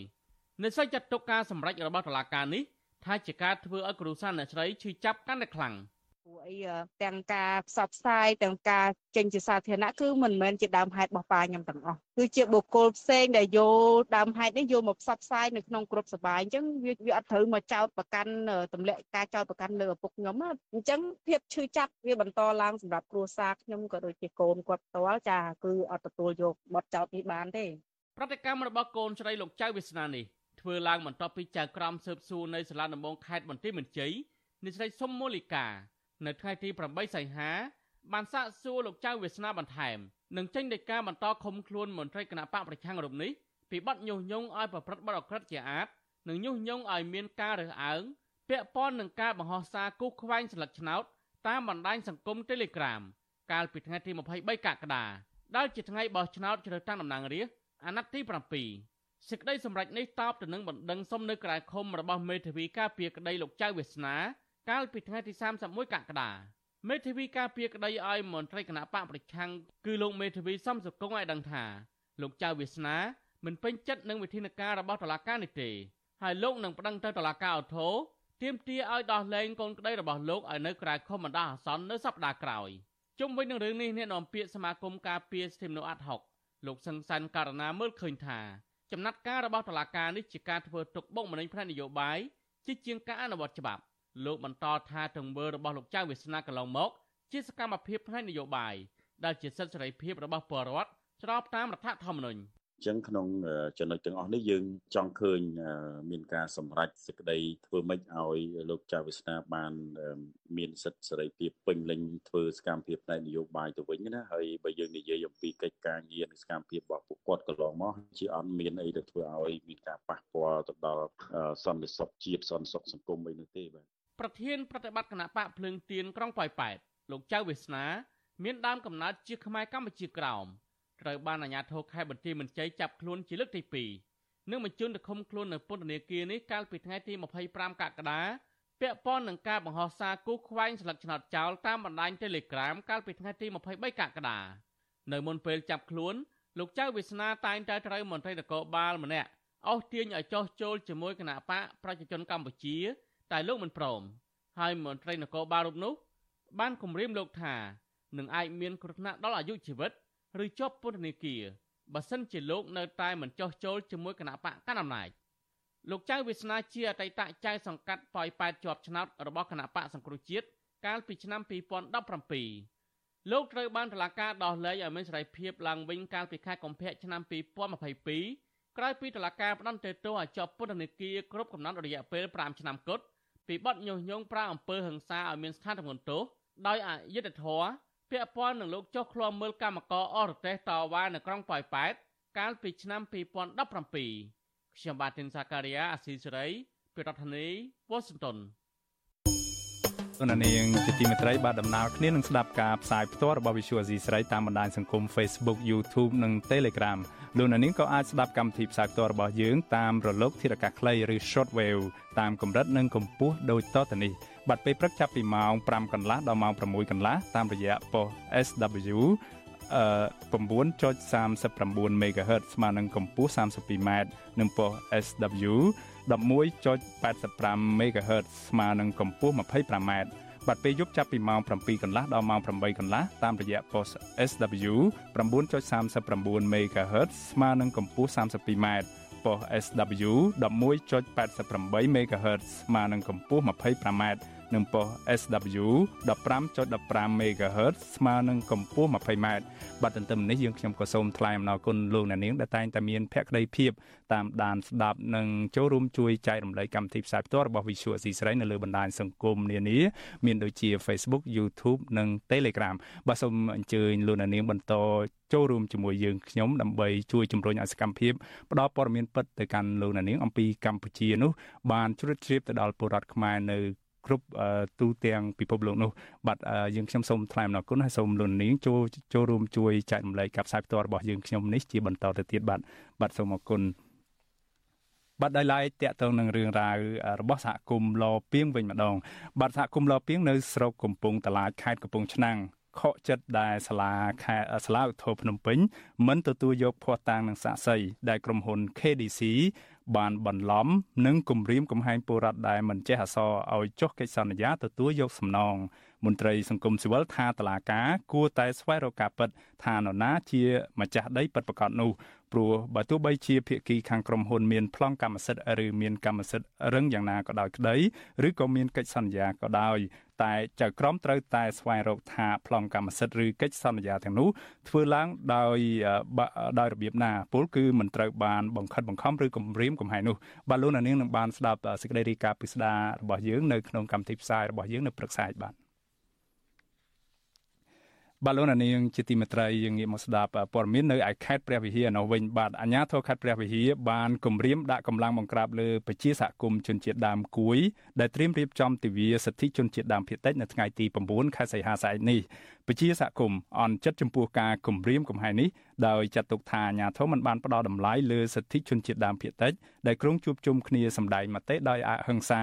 អ្នកស្រីចាត់ទុកការសម្រេចរបស់តុលាការនេះថាជាការធ្វើឲ្យគ្រួសារអ្នកស្រីឈឺចាប់កាន់តែខ្លាំង។ ព្រោះអីទាំងការផ្សព្វផ្សាយទាំងការចេញជាសាធារណៈគឺមិនមែនជាដើមហេតុរបស់ប៉ាខ្ញុំទាំងអស់គឺជាបុគ្គលផ្សេងដែលយកដើមហេតុនេះយកមកផ្សព្វផ្សាយនៅក្នុងក្រុមសបាយអញ្ចឹងវាវាអត់ត្រូវមកចោទប្រកាន់ទម្លាក់ការចោទប្រកាន់លើឪពុកខ្ញុំអញ្ចឹងភាពឈឺចាប់វាបន្តឡើងសម្រាប់គ្រួសារខ្ញុំក៏ដូចជាកូនគាត់ផ្ទាល់ចាគឺអត់ទទួលយកបទចោទនេះបានទេប្រតិកម្មរបស់កូនស្រីលោកចៅវាសនានេះធ្វើឡើងបន្ទាប់ពីចៅក្រមស៊ើបសួរនៅសាលាដំបងខេត្តបន្ទាយមានជ័យអ្នកស្រីសុំមូលីកា នៅថ្ងៃទី8សីហា បានសាកសួរលោកចៅវាសនាបន្ថែមនិងចេញដីកាបន្តឃុំខ្លួនមន្ត្រីគណៈបកប្រឆាំងរូបនេះពីបទញុះញង់ឲ្យប្រព្រឹត្តបទអក្រក់ជាអាតនិងញុះញង់ឲ្យមានការរើសអើងពាក់ព័ន្ធនឹងការបង្ហោះសារគូសខ្វែងស្លឹកឆ្នោតតាមបណ្ដាញសង្គម Telegram កាលពីថ្ងៃទី23កក្កដាដែលជាថ្ងៃបោះឆ្នោតជ្រើសតាំងតំណាងរាស្ត្រអាណត្តិទី7សេចក្តីសម្រេចនេះតបទៅនឹងបណ្ដឹងសុំនៅក្រៅឃុំរបស់មេធាវីការពារក្តីលោកចៅវាសនា កាលពីថ្ងៃទី31កក្កដាមេធាវីការពារក្តីឲ្យមន្ត្រីគណៈបកប្រឆាំងគឺលោកមេធាវីសំសុគងឲ្យដឹងថាលោកចៅវាសនាមិនពេញចិត្តនឹងវិធានការរបស់តុលាការនេះទេហើយលោកនឹងប្តឹងទៅតុលាការអូថូទាមទារឲ្យដោះលែងកូនក្តីរបស់លោកឲ្យនៅក្រៅខុំបណ្ដោះអាសន្ននៅសប្តាហ៍ក្រោយជុំវិញនឹងរឿងនេះអ្នកនាំពាក្យសមាគមការពារសិទ្ធិមនុស្សអាត់ហុកលោកសឹងសានករណាមើលឃើញថាចំណាត់ការរបស់តុលាការនេះជាការធ្វើទុកបុកម្នេញផ្នែកនយោបាយជាជាងការអនុវត្តច្បាប់ លោកបន្តថាទង្វើរបស់លោកចៅវាសនាកន្លងមក ជាសកម្មភាពផ្នែកនយោបាយដែលជាសិទ្ធិសេរីភាពរបស់ពលរដ្ឋស្របតាមរដ្ឋធម្មនុញ្ញចឹងក្នុងចំណុចទាំងអស់នេះយើងចង់ឃើញមានការសម្រេចសេចក្តីធ្វើម៉េចឲ្យលោកចៅវាសនាបាន មានសិទ្ធិសេរីភាពពេញលេញធ្វើសកម្មភាពផ្នែកនយោបាយទៅវិញណាហើយបើយើងនិយាយអំពីកិច្ចការងារនិងសកម្មភាពរបស់ពួកគាត់កន្លងមកជាអត់មានអីទៅធ្វើឲ្យមានការប៉ះពាល់ទៅដល់សន្តិសុខជាតិសន្តិសុខសង្គមអីនោះទេបាទ ប្រធានប្រតិបត្តិគណៈបកភ្លើងទៀនក្រុងប៉ោយប៉ែតលោកចៅវាសនា មានដើមកំណើតជាខ្មែរកម្ពុជាក្រោមត្រូវបានអាជ្ញាធរខេត្តបន្ទាយមានជ័យចាប់ខ្លួនជាលើកទី2និងបញ្ជូនទៅឃុំខ្លួននៅពន្ធនាគារនេះកាលពីថ្ងៃទី25កក្កដាពាក់ព័ន្ធនឹងការបង្ហោះសារគូខ្វែងស្លឹកឆ្នោតចោលតាមបណ្ដាញ Telegram កាលពីថ្ងៃទី23កក្កដានៅមុនពេលចាប់ខ្លួនលោកចៅវាសនាតែងតែត្រូវមន្ត្រីនគរបាលម្នាក់អស់ទាញឲ្យចោះចូលជាមួយគណៈបកប្រជាជនកម្ពុជា តែលោកមិនព្រមហើយមន្ត្រីនគរបាលរូបនោះ បានគម្រាមលោកថានឹងអាចមានគ្រោះថ្នាក់ដល់អាយុជីវិតឬជាប់ពន្ធនាគារបើសិនជាលោកនៅតែមិនចោះចូលជាមួយគណៈបកកណ្ដាលអំណាចលោកចៅវាសនាជាអតីតចៅសង្កាត់ប៉ោយប៉ែតជាប់ឆ្នោតរបស់គណៈបកសង្គ្រោះជាតិកាលពីឆ្នាំ2017លោកត្រូវបានតុលាការដោះលែងឲ្យមានសេរីភាពឡើងវិញកាលពីខែកុម្ភៈឆ្នាំ2022ក្រោយពីតុលាការផ្តន្ទាទោសឲ្យជាប់ពន្ធនាគារគ្រប់កំណត់រយៈពេល5ឆ្នាំគត់ ពីបទញុះញង់ប្រាអំពើហិង្សាឲ្យមានស្ថានភាពទោសដោយអយុត្តិធម៌ពាក់ព័ន្ធនឹងលោកចុះឃ្លាំមើលកម្មករអរទេសតវ៉ានៅក្រុងប៉ោយប៉ែតកាលពីឆ្នាំ2017ខ្ញុំបាទទីនសាការីយ៉ាអស៊ីសេរីពីរដ្ឋធានីវ៉ាស៊ីនតោនអននាងជាទីមេត្រីបាទដំណើរគ្នានឹងស្ដាប់ការផ្សាយផ្ទាល់របស់ Visual Asia ស្រីតាមបណ្ដាញសង្គម Facebook YouTube និង Telegram លោកនាងក៏អាចស្ដាប់កម្មវិធីផ្សាយផ្ទាល់របស់យើងតាមរលកធាតុអាកាសខ្លីឬ Shortwave តាមកម្រិតនិងកម្ពស់ដូចតទៅនេះបាត់ពេលព្រឹកចាប់ពីម៉ោង5កន្លះដល់ម៉ោង6កន្លះតាមរយៈប៉ុស SW អឺ9.39 MHz ស្មើនឹងកម្ពស់ 32m និងប៉ុស SW 11.85 MHz ស្មើនឹងកម្ពស់ 25m បាត់ពេលយប់ចាប់ពីម៉ោង7កន្លះដល់ម៉ោង8កន្លះតាមរយៈ post SW 9.39 MHz ស្មើនឹងកម្ពស់ 32m ប៉ុស SW 11.88 MHz ស្មើនឹងកម្ពស់ 25m និងប៉ុស SW 15.15 MHz ស្មើនឹងកម្ពស់ 20m បាទទន្ទឹមនេះយើងខ្ញុំក៏សូមថ្លែងអំណរគុណលោកអ្នកនាងដែលតែងតែមានភក្ដីភាពតាមដានស្ដាប់និងចូលរួមជួយចែករំលែកកម្មវិធីផ្សាយផ្ទាល់របស់ Visual C ស្រីនៅលើបណ្ដាញសង្គមនានាមានដូចជា Facebook YouTube និង Telegram បាទសូមអញ្ជើញលោកអ្នកនាងបន្តចូលរួមជាមួយយើងខ្ញុំដើម្បីជួយជំរុញឲ្យសកម្មភាពផ្ដល់ព័ត៌មានពិតទៅកាន់លោកអ្នកនាងអំពីកម្ពុជានោះបានជ្រាបជ្រាបទៅដល់ពលរដ្ឋខ្មែរនៅ គ្រប់ទូទាំងពិភពលោកនោះបាទយើងខ្ញុំសូមថ្លែងអំណរគុណហើយសូមលោកនាងចូលចូលរួមជួយចែករំលែកការផ្សាយផ្ទាល់របស់យើងខ្ញុំនេះជាបន្តទៅទៀតបាទបាទសូមអរគុណបាទដោយឡែកតកតងនឹងរឿងរ៉ាវរបស់សហគមន៍លពីងវិញម្ដង បាទសហគមន៍លពីងនៅស្រុកកំពង់តាឡាចខេត្តកំពង់ឆ្នាំងខកចិត្តដែលសាលាខេត្តសាលាឧទ្ធរភ្នំពេញមិនទទួលយកភ័ស្តុតាងនឹងសាក់សីដែលក្រុមហ៊ុន KDC បានបន្លំនិងគំរាមកំហែងពលរដ្ឋដែលមិនចេះអក្សរឲ្យចុះកិច្ចសន្យាទទួលយកសំណងមន្ត្រីសង្គមស៊ីវិលថាតឡាកាគួរតែស្វែងរកការពិតថានរណាជាម្ចាស់ដីពិតប្រាកដនោះព្រោះបើទោះបីជាភាគីខាងក្រុមហ៊ុនមានប្លង់កម្មសិទ្ធិឬមានកម្មសិទ្ធិរឹងយ៉ាងណាក៏ដោយក្តីឬក៏មានកិច្ចសន្យាក៏ដោយ តែចៅក្រមត្រូវតែស្វែងរកថាប្លង់កម្មសិទ្ធិឬកិច្ចសន្យាទាំងនោះធ្វើឡើងដោយដោយរបៀបណាពលគឺមិនត្រូវបានបង្ខិតបង្ខំឬគំរាមកំហែងនោះបាទលោកនាងនឹងបានស្ដាប់សេចក្តីរាយការណ៍ពិស្ដាររបស់យើងនៅក្នុងកម្មវិធីផ្សាយរបស់យើងនៅព្រឹកស្អែកបាទ បាទលោកនាងជាទីមេត្រីយើងងាកមកស្ដាប់ព័ត៌មាននៅឯខេត្តព្រះវិហារនៅវិញបាទអាជ្ញាធរខេត្តព្រះវិហារបានគម្រាមដាក់កម្លាំងបង្ក្រាបលើប្រជាសហគមន៍ជនជាតិដើមគួយដែលត្រៀមរៀបចំទិវាសិទ្ធិជនជាតិដើមភាគតិចនៅថ្ងៃទី9ខែសីហាស្អែកនេះពជាសហគមន៍អន់ចិត្តចំពោះការគម្រាមកំហែងនេះដោយចាត់ទុកថាអាញាធមមិនបានផ្ដល់តម្លៃលើសិទ្ធិជនជាតិដើមភាគតិចដែលក្រុងជួបជុំគ្នាសម្ដែងមតិដោយអហិង្សា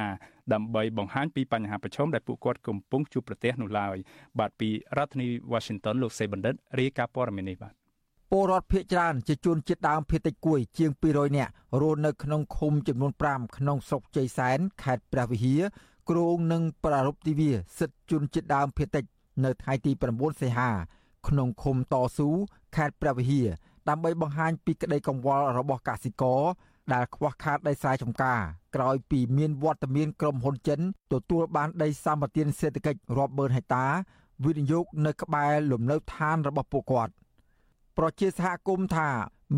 ដើម្បីបង្ហាញពីបញ្ហាប្រឈមដែលពួកគាត់កំពុងជួបប្រទះនោះឡើយបាទពីរដ្ឋធានី Washington លោកសេបណ្ឌិតរាយការណ៍ព័ត៌មាននេះបាទពលរដ្ឋភៀកច្រើនជាជនជាតិដើមភាគតិចគួយ ជាង200នាក់រស់នៅក្នុងឃុំចំនួន5ក្នុងស្រុកជ័យសែនខេត្តព្រះវិហារគ្រងនឹងប្រារព្ធទិវាសិទ្ធិជនជាតិដើមភាគតិច នៅថ្ងៃទី9សីហា ក្នុងឃុំតស៊ូខេត្តព្រះវិហារដើម្បីបង្ហាញពីក្តីកង្វល់របស់កសិករដែលខ្វះខាតដីស្រែចម្ការក្រោយពីមានវត្តមានក្រុមហ៊ុនចិនទទួលបានដីសម្បត្តិសេដ្ឋកិច្ចរាប់ម៉ឺនហិកតាវិនិយោគនៅក្បែរលំនៅឋានរបស់ពួកគាត់ប្រជាសហគមន៍ថា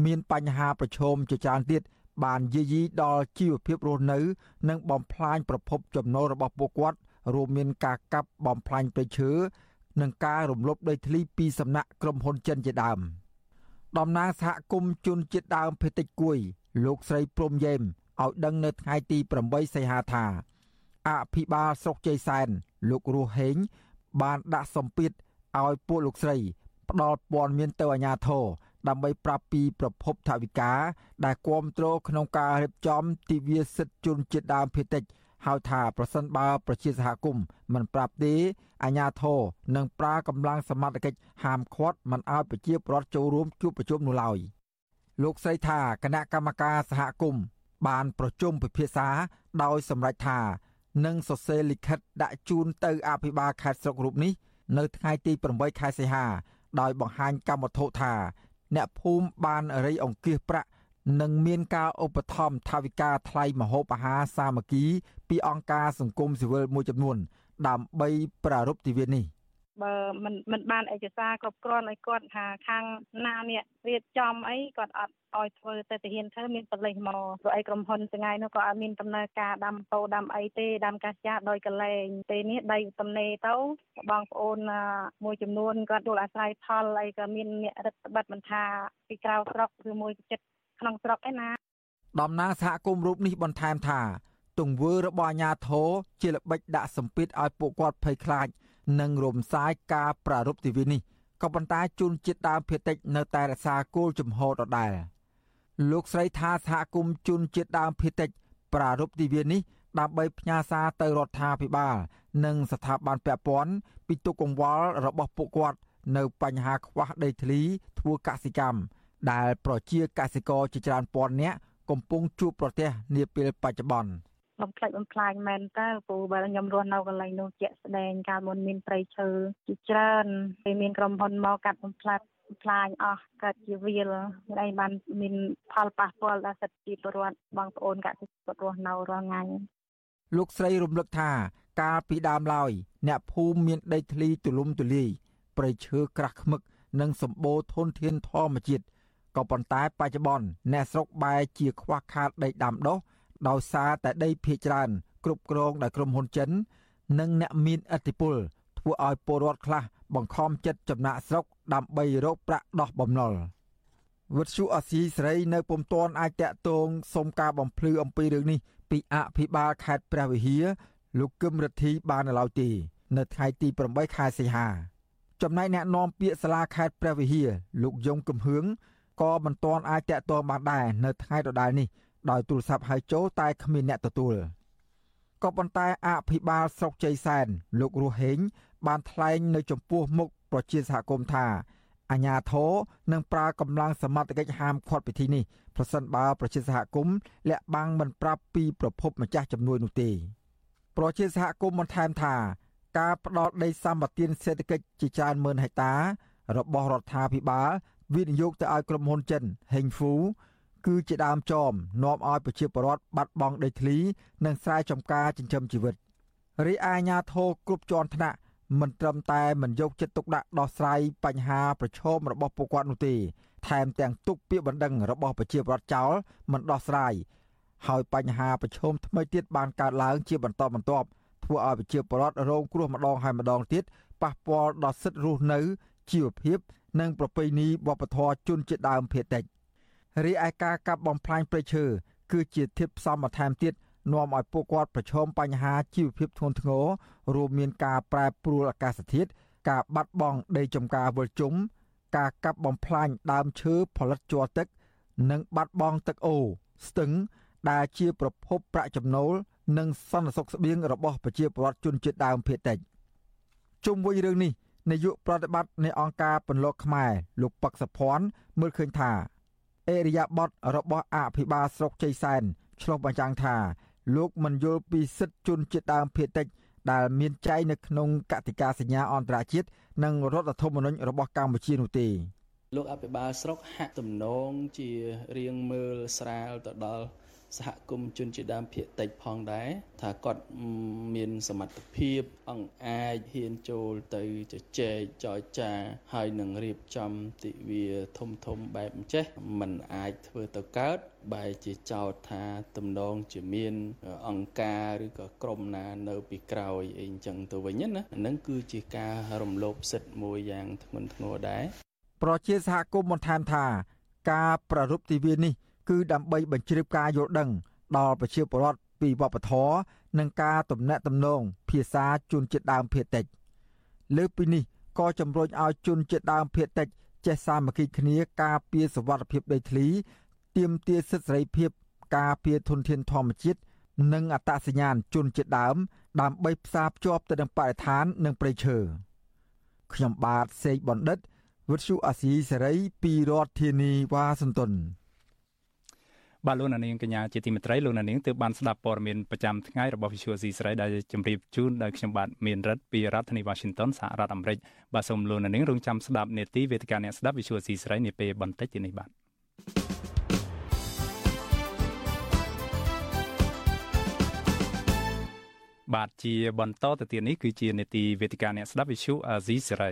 មានបញ្ហាប្រឈមជាច្រើនទៀតបានយាយីដល់ជីវភាពរស់នៅ និងបំផ្លាញប្រភពចំណូលរបស់ពួកគាត់រួមមានការកាប់បំផ្លាញព្រៃឈើ និងការរំលោភដីធ្លីពីសំណាក់ក្រុមហ៊ុនចិនជាដើមតំណាងសហគមន៍ជនជាតិដើមភេតិចគួយ លោកស្រីព្រំយ៉េមឲ្យដឹងនៅថ្ងៃទី8សីហាថាអភិបាលស្រុកជ័យសែន លោករស់ហេង បានដាក់សម្ពាធឲ្យពួកលោកស្រី ផ្ដល់ព័ត៌មានទៅអាជ្ញាធរដើម្បីប្រាប់ពីប្រភពថវិកាដែលគ្រប់គ្រងក្នុងការរៀបចំទិវាសិទ្ធិជនជាតិដើមភាគតិច ហៅថាប្រសិនបើប្រជាសហគមន៍មិនប្រាប់ទេអាជ្ញាធរនឹងប្រើកម្លាំងសមត្ថកិច្ចហាមឃាត់មិនឲ្យប្រជាពលរដ្ឋចូលរួមជួបប្រជុំនោះឡើយលោកស្រីថាគណៈកម្មការសហគមន៍បានប្រជុំពិភាក្សាដោយសម្រេចថានឹងសរសេរលិខិតដាក់ជូនទៅអភិបាលខេត្តស្រុករូបនេះនៅថ្ងៃទី8ខែសីហាដោយបង្ហាញកម្មវត្ថុថា អ្នកភូមិបានរៃអង្គាសប្រាក់ និងមានការឧបត្ថម្ភថវិកាថ្លៃម្ហូបអាហារសាមគ្គី ពីអង្គការសង្គមស៊ីវិលមួយចំនួន ដើម្បីប្រារព្ធទិវានេះបើមិនមិនបានឯកសារគ្រប់គ្រាន់ឲ្យគាត់ថាខាងណានេះរៀបចំអីគាត់អត់ឲ្យធ្វើទៅទាហានធ្វើមានបលិសមកព្រោះអីក្រុមហ៊ុនថ្ងៃនោះក៏អត់មានដំណើរការដាំពោដាំអីទេដាំកាសចាដោយកលែងទេនេះដីទំនេរទៅបងប្អូនមួយចំនួនគាត់ចូលអាស្រ័យផលអីក៏មានអ្នករដ្ឋបတ်មិនថាពីក្រៅស្រុកឬមួយចិត្ត ក្នុងស្រុកឯណាតំណាងសហគមន៍រូបនេះបន្ថែមថា ទង្វើរបស់អាញាធរជាល្បិចដាក់សម្ពាធឲ្យពួកគាត់ភ័យខ្លាច និងរំសាយការប្រារព្ធទិវានេះក៏ប៉ុន្តែជនជាតិដើមភាគតិចនៅតែរក្សាគោលជំហរដដែលលោកស្រីថាសហគមន៍ជនជាតិដើមភាគតិចប្រារព្ធទិវានេះដើម្បីផ្ញើសារទៅរដ្ឋាភិបាល និងស្ថាប័នពាក់ព័ន្ធពីទុកកង្វល់របស់ពួកគាត់ នៅបញ្ហាខ្វះដីធ្លីធ្វើកសិកម្ម ដែលប្រជាកសិករជាច្រើនពាន់នាក់កំពុងជួបប្រទះនាពេលបច្ចុប្បន្នបំផ្លិចបំផ្លាញមែនតើពូបើខ្ញុំរស់នៅកន្លែងនោះជាក់ស្ដែងកាលមុនមានព្រៃឈើជាច្រើនពេលមានក្រុមហ៊ុនមកកាត់បំផ្លាញផ្លាញអស់កើតជាវាលមានអីបានមានផលប៉ះពាល់ដល់សិទ្ធិជីវរដ្ឋបងប្អូនកសិកររស់នៅរាល់ថ្ងៃលោកស្រីរំលឹកថាកាលពីដើមឡើយអ្នកភូមិមានដីធ្លីទូលំទូលាយព្រៃឈើក្រាស់ឃ្មឹកនិងសម្បូរធនធានធម្មជាតិ ក៏ប៉ុន្តែបច្ចុប្បន្នអ្នកស្រុកបែរជាខ្វះខាតដីដាំដុះដោយសារតែដីភៀចច្រើនគ្រប់គ្រងដោយក្រុមហ៊ុនចិន និងអ្នកមានឥទ្ធិពលធ្វើឲ្យពលរដ្ឋខ្លះបង្ខំចិត្តចំណាក់ស្រុកដើម្បីរកប្រាក់ដោះបំណុលវិទ្យុអស៊ីសេរីនៅពុំទាន់អាចតាក់ទងសុំការបំភ្លឺអំពីរឿងនេះពីអភិបាលខេត្តព្រះវិហារលោកគឹមរិទ្ធីបាននៅឡើយទេនៅថ្ងៃទី8ខែសីហាចំណែកអ្នកនាំពាក្យសាលាខេត្តព្រះវិហារលោកយងកំហឿង ក៏មិនទាន់អាចតាក់ទងបានដែរនៅថ្ងៃដដែលនេះដោយទូរស័ព្ទហៅចូលតែគ្មានអ្នកទទួលក៏ប៉ុន្តែអភិបាលស្រុកជ័យសែនលោករស់ហេងបានថ្លែងនៅចំពោះមុខប្រជាសហគមន៍ថាអាញាធរនឹងប្រើកម្លាំងសមត្ថកិច្ចហាមឃាត់ពិធីនេះប្រសិនបើប្រជាសហគមន៍លាក់បាំងមិនប្រាប់ពីប្រភ pom ម្ចាស់ជំនួយនោះទេប្រជាសហគមន៍បន្ថែមថាការផ្ដោតដីសម្បត្តិសេដ្ឋកិច្ចជាច្រើនម៉ឺនហិកតារបស់រដ្ឋាភិបាល វិនិយោគទៅឲ្យក្រុមហ៊ុនចិន Heng Fu គឺជាដើមចមនាំឲ្យប្រជាពលរដ្ឋបាត់បង់ដីធ្លី និងស្រែចម្ការចិញ្ចឹមជីវិតរីឯអាជ្ញាធរគ្រប់ជាន់ថ្នាក់មិនត្រឹមតែមិនយកចិត្តទុកដាក់ដោះស្រាយបញ្ហាប្រឈមរបស់ពួកគាត់នោះទេ ថែមទាំងទុកពាក្យបណ្ដឹងរបស់ប្រជាពលរដ្ឋចោលមិនដោះស្រាយហើយបញ្ហាប្រឈមថ្មីទៀតបានកើតឡើងជាបន្តបន្ទាប់ធ្វើឲ្យប្រជាពលរដ្ឋរងគ្រោះម្ដងហើយម្ដងទៀតប៉ះពាល់ដល់សិទ្ធិរស់នៅជីវភាព និងប្រពៃណីវប្បធម៌ជនជាតិដើមភាគតិចរីឯការកាប់បំផ្លាញព្រៃឈើគឺជាធាតុផ្សំបន្ថែមទៀតនាំឲ្យពួកគាត់ប្រឈមបញ្ហាជីវភាពធ្ងន់ធ្ងររួមមានការប្រែប្រួលអាកាសធាតុការបាត់បង់ដីចម្ការវិលជុំការកាប់បំផ្លាញដើមឈើផលិតជ័រទឹក និងបាត់បង់ទឹកអូរស្ទឹង ដែលជាប្រភពប្រាក់ចំណូល និងសន្តិសុខស្បៀងរបស់ប្រជាពលរដ្ឋជនជាតិដើមភាគតិចជុំវិញរឿងនេះ នាយកប្រតិបត្តិនៃអង្គការពន្លកខ្មែរលោកប៉ឹកសុភ័ណ្ឌមើលឃើញថាអេរិយាប័តរបស់អភិបាលស្រុកជ័យសែនឆ្លុះបញ្ចាំងថាលោកមិនយល់ពីសិទ្ធិជនជាតិដើមភាគតិចដែលមានចែងនៅក្នុងកតិកាសញ្ញាអន្តរជាតិនិងរដ្ឋធម្មនុញ្ញរបស់កម្ពុជានោះទេលោកអភិបាលស្រុកហាក់ទំនងជារៀងមើលស្រាលទៅដល់ សហគមន៍ជនជាដើមភាគតិចផងដែរថាគាត់មានសមត្ថភាពអង្អាចហ៊ានចូលទៅជជែកចរចាហើយនឹងរៀបចំទិវាធំធំបែបអញ្ចេះมันអាចធ្វើទៅកើតបែរជាចោទថាទំនងជាមានអង្គការឬក៏ក្រុមណានៅពីក្រោយអីអញ្ចឹងទៅវិញណាហ្នឹងគឺជាការរំលោភសិទ្ធិមួយយ៉ាងធ្ងន់ធ្ងរដែរប្រជាសហគមន៍បន្ថែមថា ការប្រារព្ធទិវានេះ គឺដើម្បីបញ្ជ្រាបការយល់ដឹងដល់ប្រជាពលរដ្ឋពីវប្បធម៌និងការទំនាក់ទំនងភាសាជនជាតិដើមភាគតិចលើពីនេះក៏ជំរុញឲ្យជនជាតិដើមភាគតិចចេះសាមគ្គីគ្នាការពារសវត្ថិភាពដីធ្លីទាមទារសិទ្ធិសេរីភាពការពារធនធានធម្មជាតិនិងអត្តសញ្ញាណជនជាតិដើម ដើម្បីផ្សារភ្ជាប់ទៅនឹងបរិស្ថាននិងព្រៃឈើខ្ញុំបាទសេកបណ្ឌិតវិទ្យុអាស៊ីសេរីពីរដ្ឋធានីវ៉ាស៊ីនតោន បាទលោកនាងកញ្ញាជាទីមេត្រីលោកនាងទើបបានស្ដាប់ព័ត៌មានប្រចាំថ្ងៃរបស់ Visual C ស្រីដែលជម្រាបជូនដោយខ្ញុំបាទមានរិទ្ធពីរដ្ឋធានី Washington សហរដ្ឋអាមេរិកបាទសូមលោកនាងរងចាំស្ដាប់នេតិវេទិកាអ្នកស្ដាប់ Visual C ស្រីនាពេលបន្តិចទៀតនេះបាទបាទជាបន្តទៅទៀតនេះគឺជានេតិវេទិកាអ្នកស្ដាប់ Visual C ស្រី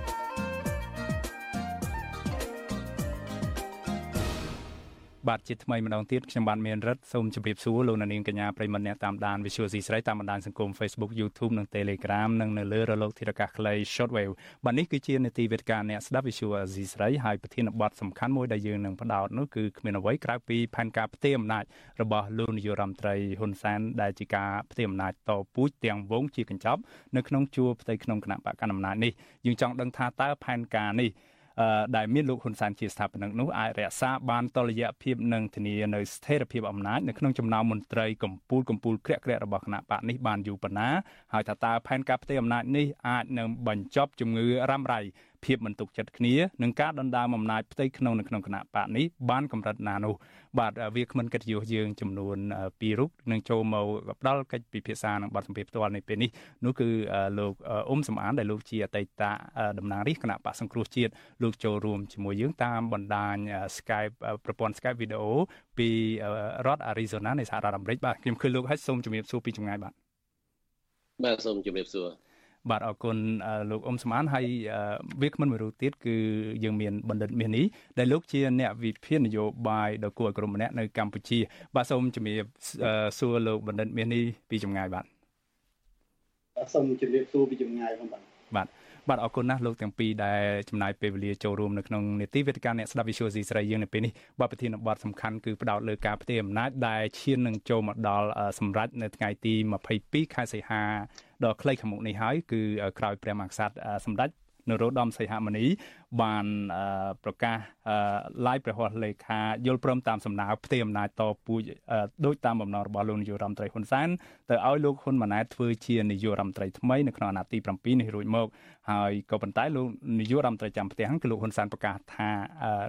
បាទជាថ្មីម្ដងទៀតខ្ញុំបាទមានរិទ្ធសូមជម្រាបសួរលោកនាងកញ្ញាប្រិមត្តអ្នកតាមដាន Visual C ស្រីតាមបណ្ដាញសង្គម Facebook YouTube និង Telegram និងនៅលើរលកធារកាសខ្លី Shortwave បាទនេះគឺជានេតិវេទិកាអ្នកស្ដាប់ Visual C ស្រីហើយប្រធានបទសំខាន់មួយដែលយើងនឹងផ្ដោតនោះគឺគ្មានអ្វីក្រៅពីផែនការផ្ទេរអំណាចរបស់លោកនាយរដ្ឋមន្ត្រីហ៊ុនសែនដែលជាការផ្ទេរអំណាចតពូជទាំងវងជាកញ្ចប់នៅក្នុងជួរផ្ទៃក្នុងគណៈបកកណ្ដាលអំណាចនេះយើងចង់ដឹងថាតើផែនការនេះ ដែលមានលោកហ៊ុនសែនជាស្ថាបនិកនោះអាចរក្សាបានតលយៈភាពនិងធានានៅស្ថិរភាពអំណាចនៅក្នុងចំណោមមន្ត្រីកម្ពុជាកម្ពុជាក្រាក់ក្រាក់របស់គណៈបកនេះបានយូរប៉ុណ្ណាហើយថាតើផែនការផ្ទេរអំណាចនេះអាចនឹងបញ្ចប់ជំងឺរ៉ាំរ៉ៃ ភាពមិនទុកចិត្តគ្នានិងការដណ្ដើមអំណាចផ្ទៃក្នុងនៅក្នុងគណៈបកនេះបានកម្រិតណានោះបាទវាគ្មិនកិត្តិយសយើងចំនួន2រូបនឹងចូលមកផ្ដល់កិច្ចពិភាក្សានឹងបទសម្ភាសផ្ទាល់នៅពេលនេះនោះគឺលោកអ៊ុំសំអានដែលលោកជាអតីតតំណាងរាស្ត្រគណៈបកសង្គ្រោះជាតិលោកចូលរួមជាមួយយើងតាមបណ្ដាញ Skype ប្រព័ន្ធ Skype វីដេអូពីរដ្ឋ Arizona នៃសហរដ្ឋអាមេរិកបាទខ្ញុំឃើញលោកហើយសូមជម្រាបសួរពីចម្ងាយបាទបាទសូមជម្រាបសួរ បាទអរគុណលោកអ៊ុំស្មានហើយវាគ្មិនមួយរូបទៀតគឺយើងមានបណ្ឌិតមាសនេះដែលលោកជាអ្នកវិភាគនយោបាយដ៏គួរឲ្យក្រុមម្នាក់នៅកម្ពុជា បាទសូមជំរាបសួរលោកបណ្ឌិតមាសនេះពីចម្ងាយបាទសូមជំរាបសួរពីចម្ងាយផងបាទបាទ បាទអរគុណណាស់លោកទាំងពីរដែលចំណាយពេលវេលាចូលរួមនៅក្នុងនេតិវេទិកាអ្នកស្ដាប់ Visual C ស្រីយើងនៅពេលនេះបាទប្រធានបទសំខាន់គឺផ្ដោតលើការផ្ទេរអំណាចដែលឈាននឹងចូលមកដល់សម្រាប់នៅថ្ងៃទី22ខែសីហាដ៏ខ្លីខាងមុខនេះហើយគឺក្រោយព្រះមហាក្សត្រសម្ដេច នរោត្តមសីហមុនី បានប្រកាសឡាយព្រះហស្ថលេខាយល់ព្រមតាមសំណើផ្ទេរអំណាចតពូជដោយតាមបំណងរបស់លោកនាយករដ្ឋមន្ត្រីហ៊ុនសែនទៅឲ្យលោកហ៊ុនម៉ាណែតធ្វើជានាយករដ្ឋមន្ត្រីថ្មីនៅក្នុងអាណត្តិទី7នេះរួចមកហើយក៏ប៉ុន្តែលោកនាយករដ្ឋមន្ត្រីចាំផ្ទះគឺលោកហ៊ុនសែនប្រកាសថា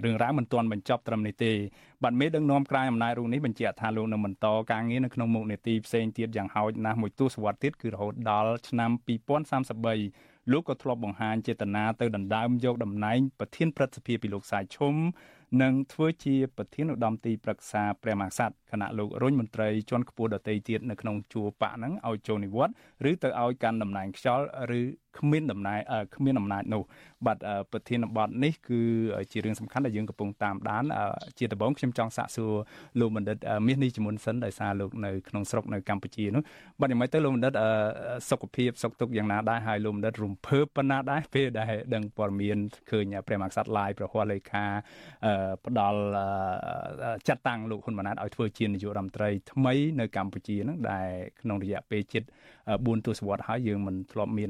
រឿងរ៉ាវមិនទាន់បញ្ចប់ត្រឹមនេះទេបាទមេដឹកនាំក្រៅអំណាចរូបនេះបញ្ជាក់ថាលោកនឹងបន្តការងារនៅក្នុងមុខនីតិផ្សេងទៀតយ៉ាងហោចណាស់មួយទសវត្សរ៍ទៀតគឺរហូតដល់ឆ្នាំ2033 លោកក៏ធ្លាប់បង្ហាញចេតនាទៅដណ្ដើមយកតំណែងប្រធានព្រឹទ្ធសភាពីលោកសាយឈុំនិងធ្វើជាប្រធានឧត្តមទីប្រឹក្សាព្រះមហាក្សត្រគណៈលោករុញមន្ត្រីជាន់ខ្ពស់ដទៃទៀតនៅក្នុងជួរបកហ្នឹងឲ្យចូលនិវត្តន៍ឬទៅឲ្យកាន់តំណែងខ្យល់ឬគ្មានតំណែងគ្មានអំណាចនោះបាទប្រធានបទនេះគឺជារឿងសំខាន់ដែលយើងកំពុងតាមដានជាដំបូងខ្ញុំចង់សាកសួរលោកបណ្ឌិតមាសនេះជាមុនសិនដោយសារលោកនៅក្នុងស្រុកនៅកម្ពុជានោះបាទយ៉ាងម៉េចទៅលោកបណ្ឌិតសុខភាពសុខទុក្ខយ៉ាងណាដែរហើយលោកបណ្ឌិតរំភើបប៉ុណ្ណាដែរពេលដែលដឹងព័ត៌មានឃើញព្រះមហាក្សត្រឡាយប្រហ័សលេខាផ្ដាល់ចាត់តាំងលោកហ៊ុនម៉ាណែតឲ្យធ្វើជានាយករដ្ឋមន្ត្រីថ្មីនៅកម្ពុជាហ្នឹងដែលក្នុងរយៈពេលជិត4ទសវត្សរ៍ហើយយើងមិនធ្លាប់មាន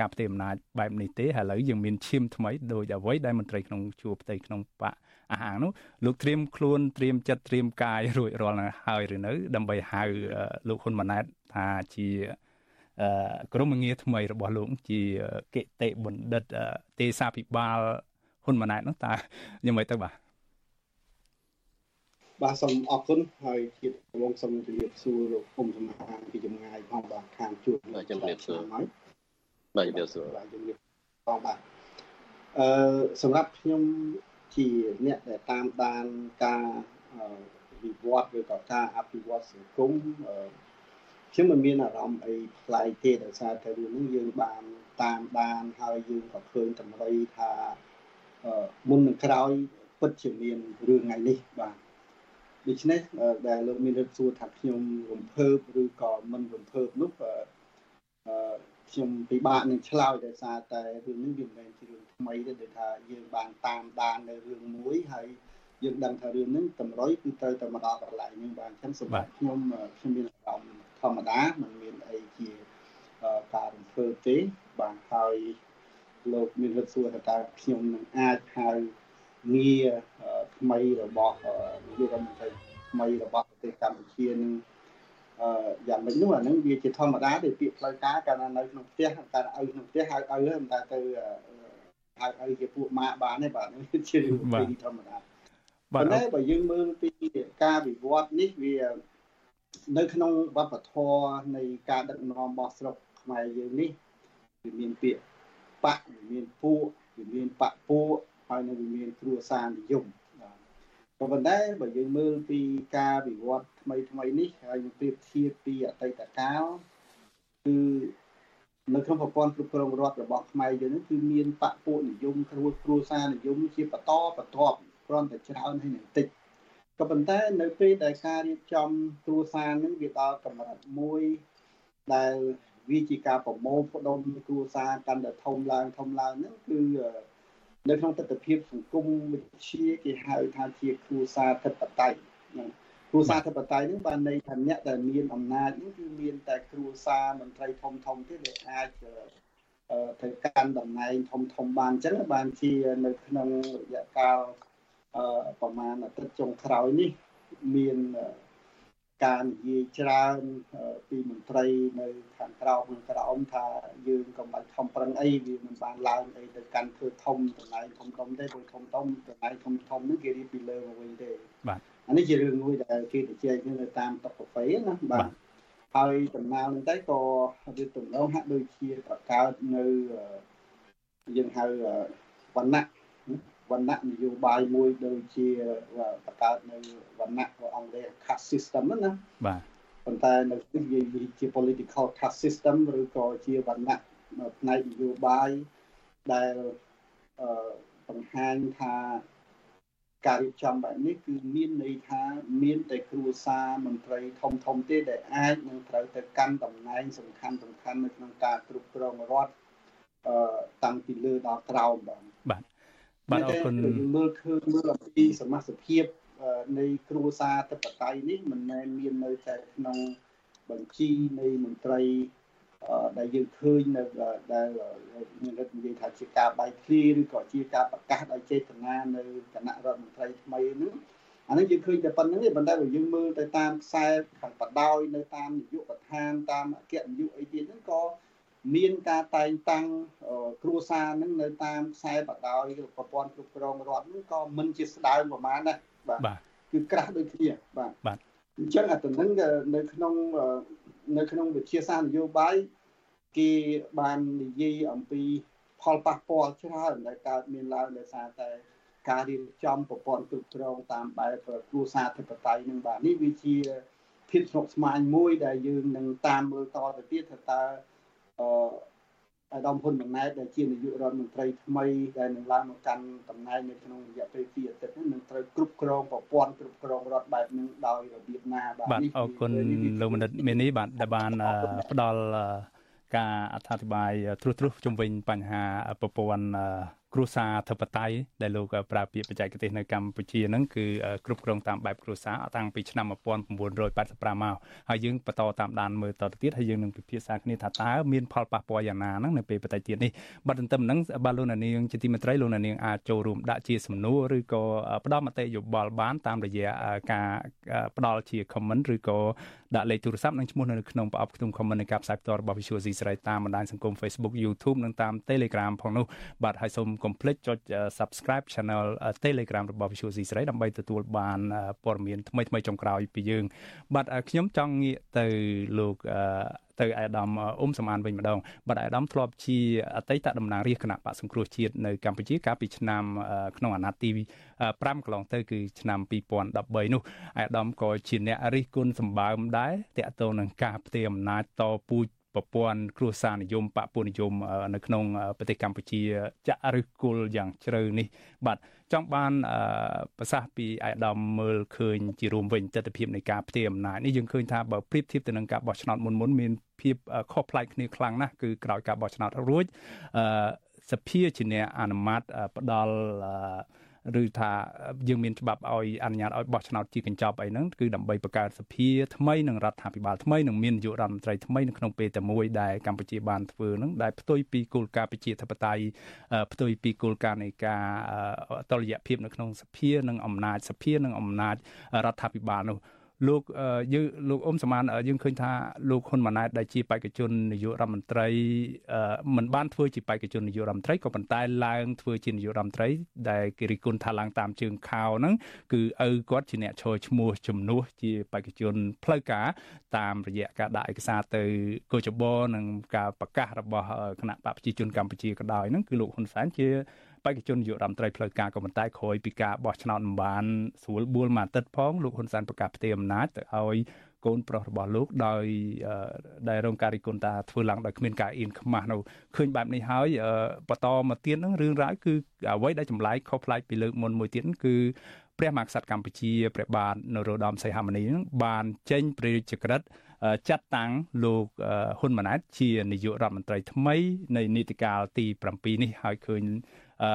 ការផ្ទេរអំណាចបែបនេះទេហើយឥឡូវយើងមានឈាមថ្មីដោយអ្វីដែលមន្ត្រីក្នុងជួរផ្ទៃក្នុងបកអាហារនោះលោកត្រៀមខ្លួនត្រៀមចិត្តត្រៀមកាយរួចរាល់ហើយឬនៅ ដើម្បីហៅលោកហ៊ុនម៉ាណែតថាជាក្រុមងារថ្មីរបស់លោកជាកិតិបណ្ឌិតទេសាភិបាលហ៊ុនម៉ាណែតនោះតើយ៉ាងម៉េចទៅបាទបាទសូមអរគុណហើយជាវងសូមជម្រាបសួរលោកគុំសមាពីចម្ងាយផងបាទខាងជួបបាទជម្រាបសួរហើយ បាទជម្រាបសួរបាទជម្រាបផងបាទអឺសម្រាប់ខ្ញុំជាអ្នកដែលតាមដានការវិវត្តឬក៏ការអភិវឌ្ឍសង្គមខ្ញុំមិនមានអារម្មណ៍អីប្លែកទេដោយសារតែរឿងនេះយើងបានតាមដានហើយយើងក៏ឃើញតម្រុយថាមុននឹងក្រោយពិតជាមានរឿងថ្ងៃនេះបាទដូច្នេះដែលលោកមានរឹកសួរថាខ្ញុំរំភើបឬក៏មិនរំភើបនោះអឺ ខ្ញុំពិបាកនឹងឆ្លើយដោយសារតែរឿងនេះវាមិនមែនជារឿងថ្មីទេដូចថាយើងបានតាមដាននៅរឿងមួយហើយយើងដឹងថារឿងហ្នឹងតម្រុយគឺត្រូវតែមកដល់កន្លែងនេះបាទអញ្ចឹងសម្រាប់ខ្ញុំខ្ញុំមានអារម្មណ៍ធម្មតាមិនមានអីជាការរំភើបទេបាទហើយលោកមានរឹកសួរថាតើខ្ញុំនឹងអាចហៅងារថ្មីរបស់នាយករដ្ឋមន្ត្រីថ្មីរបស់ប្រទេសកម្ពុជានឹងអឺ យ៉ាងម៉េចនោះអានឹងវាជាធម្មតាដែលពាក្យផ្លូវការកាលណានៅក្នុងផ្ទះកាលឪក្នុងផ្ទះហៅឪមិនតែទៅហៅឪជាពួកម៉ាក់បានទេបាទនេះជារឿងធម្មតាប៉ុន្តែបើយើងមើលពីការវិវត្តនេះវានៅក្នុងវប្បធម៌នៃការដឹកនាំរបស់ស្រុកខ្មែរយើងនេះវាមានពាក្យបកវាមានពួកវាមានបកពួកហើយនៅវាមានគ្រួសារនិយម ក៏ប៉ុន្តែបើយើងមើលពីការវិវត្តថ្មីថ្មីនេះហើយយើងប្រៀបធៀបពីអតីតកាលគឺនៅក្នុងប្រព័ន្ធគ្រប់គ្រងរដ្ឋរបស់ខ្មែរយើងនេះគឺមានបកពួកនិយមគ្រួគ្រួសារនិយមជាបន្តបន្ទាប់គ្រាន់តែច្រើនហើយនឹងតិចក៏ប៉ុន្តែនៅពេលដែលការរៀបចំគ្រួសារនឹងវាដល់កម្រិតមួយដែលវាជាការប្រមូលផ្ដុំគ្រួសារកាន់តែធំឡើងធំឡើងហ្នឹងគឺ នៅក្នុងទស្សនវិជ្ជាសង្គមវិទ្យាគេហៅថាជាគ្រួសារធិបតេយ្យគ្រួសារធិបតេយ្យហ្នឹងបានន័យថាអ្នកដែលមានអំណាចហ្នឹងគឺមានតែគ្រួសារមន្ត្រីធំធំទេដែលអាចទៅកាន់តំណែងធំធំបានអញ្ចឹងបានជានៅក្នុងរយៈកាលប្រហែលអាទិត្យចុងក្រោយនេះមាន ការនិយាយច្រើនពីមន្ត្រីនៅខាងក្រៅខាងក្រោមថាយើងក៏មិនខំប្រឹងអីវាមិនបានឡើងអីទៅកាន់ធ្វើធំតំណែងធំធំទេព្រោះធំធំតំណែងធំធំហ្នឹងគេរៀបពីលើមកវិញទេបាទអានេះជារឿងមួយដែលគេទៅជែកនៅតាមតុកាហ្វេណាបាទហើយដំណើរហ្នឹងទៅក៏វាទំនងហាក់ដូចជាបង្កើតនៅយើងហៅវណ្ណៈ វណ្ណៈនយោបាយមួយដូចជាបង្កើតនៅវណ្ណៈរបស់អង់គ្លេស caste system ហ្នឹងណាបាទប៉ុន្តែនៅនេះវាជា political caste system ឬក៏ជាវណ្ណៈផ្នែកនយោបាយដែលអឺបង្ហាញថាការរៀបចំបែបនេះគឺមានន័យថាមានតែគ្រួសារមន្ត្រីធំធំទេដែលអាចនឹងត្រូវទៅកាន់តំណែងសំខាន់សំខាន់នៅក្នុងការគ្រប់គ្រងរដ្ឋអឺតាំងពីលើដល់ក្រោមបាទ បាទបាទអរគុណមើលឃើញមើលអំពីសមាជិកភាពនៃគ្រួសារធិបតេយ្យនេះមិនមែនមាននៅតែក្នុងបញ្ជីនៃមន្ត្រីដែលយើងឃើញនៅដែលមានរដ្ឋនិយាយថាជាការបែកធ្លាយឬក៏ជាការប្រកាសដោយចេតនានៅគណៈរដ្ឋមន្ត្រីថ្មីនេះអានេះយើងឃើញតែប៉ុណ្្នឹងទេប៉ុន្តែបើយើងមើលទៅតាមខ្សែខាងបដោយនៅតាមនយោបាយកឋានតាមអគ្គនាយកអីទៀតហ្នឹងក៏ មានការតែងតាំងគ្រួសារនឹងនៅតាមខ្សែបដោយប្រព័ន្ធគ្រប់គ្រងរដ្ឋនឹងក៏មិនជាស្ដើងប្រហែលដែរបាទគឺក្រាស់ដូចគ្នាបាទបាទអញ្ចឹងអាទៅនឹងនៅក្នុងនៅក្នុងវិទ្យាសាស្ត្រនយោបាយគេបាននិយាយអំពីផលប៉ះពាល់ច្រើនដែលកើតមានឡើងដោយសារតែការរៀបចំប្រព័ន្ធគ្រប់គ្រងតាមបែបគ្រួសារធិបតេយ្យនឹងបាទនេះវាជាភាពស្មុគស្មាញមួយដែលយើងនឹងតាមមើលតទៅទៀតថាតើ អឺអាដាមហ៊ុនម៉ាណែតដែលជានាយករដ្ឋមន្ត្រីថ្មីដែលនឹងឡើងមកកាន់តំណែងនៅក្នុងរយៈពេល2អាទិត្យនេះនឹងត្រូវគ្រប់គ្រងប្រព័ន្ធគ្រប់គ្រងរដ្ឋបែបនេះដោយរបៀបណាបាទបាទអរគុណលោកមនិតមាននេះបាទដែលបានផ្ដល់ការអធិប្បាយត្រួសត្រាសជុំវិញបញ្ហាប្រព័ន្ធ គ្រួសារធិបតេយ្យដែលលោកប្រើពាក្យបច្ចេកទេសនៅកម្ពុជាហ្នឹងគឺគ្រប់គ្រងតាមបែបគ្រួសារតាំងពីឆ្នាំ1985មកហើយយើងបន្តតាមដានមើលតទៅទៀតហើយយើងនឹងពិភាក្សាគ្នាថាតើមានផលប៉ះពាល់យ៉ាងណាហ្នឹងនៅពេលបច្ចុប្បន្នទៀតនេះបាត់ទន្ទឹមហ្នឹងបាទលោកនាងជាទីមេត្រីលោកនាងអាចចូលរួមដាក់ជាសំណួរឬក៏ផ្ដល់មតិយោបល់បានតាមរយៈការផ្ដល់ជា comment ឬក៏ ដាក់លេខទូរស័ព្ទនិងឈ្មោះនៅក្នុងប្រអប់ខ្ទង់ comment នៃការផ្សាយផ្ទាល់របស់ Visual C ស្រីតាមបណ្ដាញសង្គម Facebook YouTube និងតាម Telegram ផងនោះបាទហើយសូមកុំភ្លេចចុច Subscribe Channel Telegram របស់ Visual C ស្រីដើម្បីទទួលបានព័ត៌មានថ្មីៗចុងក្រោយពីយើង បាទខ្ញុំចង់ងាកទៅលោកទៅអាដាមអ៊ុំសំអានវិញម្ដងបាទអាដាមធ្លាប់ជាអតីតតំណាងរាជគណៈបកសង្គ្រោះជាតិនៅកម្ពុជាកាលពីឆ្នាំក្នុងអាណត្តិទី5កន្លងទៅគឺឆ្នាំ2013នោះអាដាមក៏ជាអ្នករិះគន់សម្បើមដែរតាក់ទងនឹងការផ្ទេរអំណាចតពូជប្រព័ន្ធគ្រួសារនិយមបពុនិយមនៅក្នុងប្រទេសកម្ពុជាចាក់ឫសគល់យ៉ាងជ្រៅនេះបាទ ចង់បានប្រសាសន៍ពីអាយដាមមើលឃើញជារួមវិញទស្សនវិជ្ជានៃការផ្ទេរអំណាចនេះយើងឃើញថាបើប្រៀបធៀបទៅនឹងការបោះឆ្នោតមុនមុនមានភាពខុសប្លែកគ្នាខ្លាំងណាស់គឺក្រោយការបោះឆ្នោតរួចសភាជាអ្នកអនុម័តផ្ដល់ ឬថាយើងមានច្បាប់ឲ្យអនុញ្ញាតឲ្យបោះឆ្នោតជាកញ្ចប់អីហ្នឹងគឺដើម្បីបង្កើតសភាថ្មីនិងរដ្ឋាភិបាលថ្មីនិងមាននាយករដ្ឋមន្ត្រីថ្មីនៅក្នុងពេលតែមួយដែលកម្ពុជាបានធ្វើហ្នឹងដែលផ្ទុយពីគោលការណ៍ប្រជាធិបតេយ្យផ្ទុយពីគោលការណ៍នៃការតលយៈភាពនៅក្នុងសភានិងអំណាចសភានិងអំណាចរដ្ឋាភិបាលនោះ លោកយើងលោកអ៊ុំសមានយើងឃើញថាលោកហ៊ុនម៉ាណែតដែលជាបេក្ខជននាយករដ្ឋមន្ត្រីមិនបានធ្វើជាបេក្ខជននាយករដ្ឋមន្ត្រីក៏ប៉ុន្តែឡើងធ្វើជានាយករដ្ឋមន្ត្រីដែលគេរិះគន់ថាឡើងតាមជើងខោហ្នឹងគឺឪគាត់ជាអ្នកឈរឈ្មោះជំនួសជាបេក្ខជនផ្លូវការតាមរយៈការដាក់ឯកសារទៅកោចបនិងការប្រកាសរបស់គណៈបកប្រជាជនកម្ពុជាក៏ដោយហ្នឹងគឺលោកហ៊ុនសែនជា បេក្ខជននាយករដ្ឋមន្ត្រីផ្លូវការក៏ប៉ុន្តែក្រោយពីការបោះឆ្នោតមិនបានស្រួលបួលមួយអាទិត្យផងលោកហ៊ុនសែនប្រកាសផ្ទេរអំណាចទៅឲ្យកូនប្រុសរបស់លោកដោយដែលរងការរិះគន់ថាធ្វើឡើងដោយគ្មានការអៀនខ្មាស់នោះឃើញបែបនេះហើយបន្តមកទៀតនឹងរឿងរ៉ាវគឺអ្វីដែលចម្លែកខុសប្លែកពីលើកមុនមួយទៀតគឺព្រះមហាក្សត្រកម្ពុជាព្រះបាទនរោត្តមសីហមុនីនឹងបានចេញព្រះរាជក្រឹត្យចាត់តាំងលោកហ៊ុនម៉ាណែតជានាយករដ្ឋមន្ត្រីថ្មីនៃនីតិកាលទី7នេះហើយឃើញ អឺ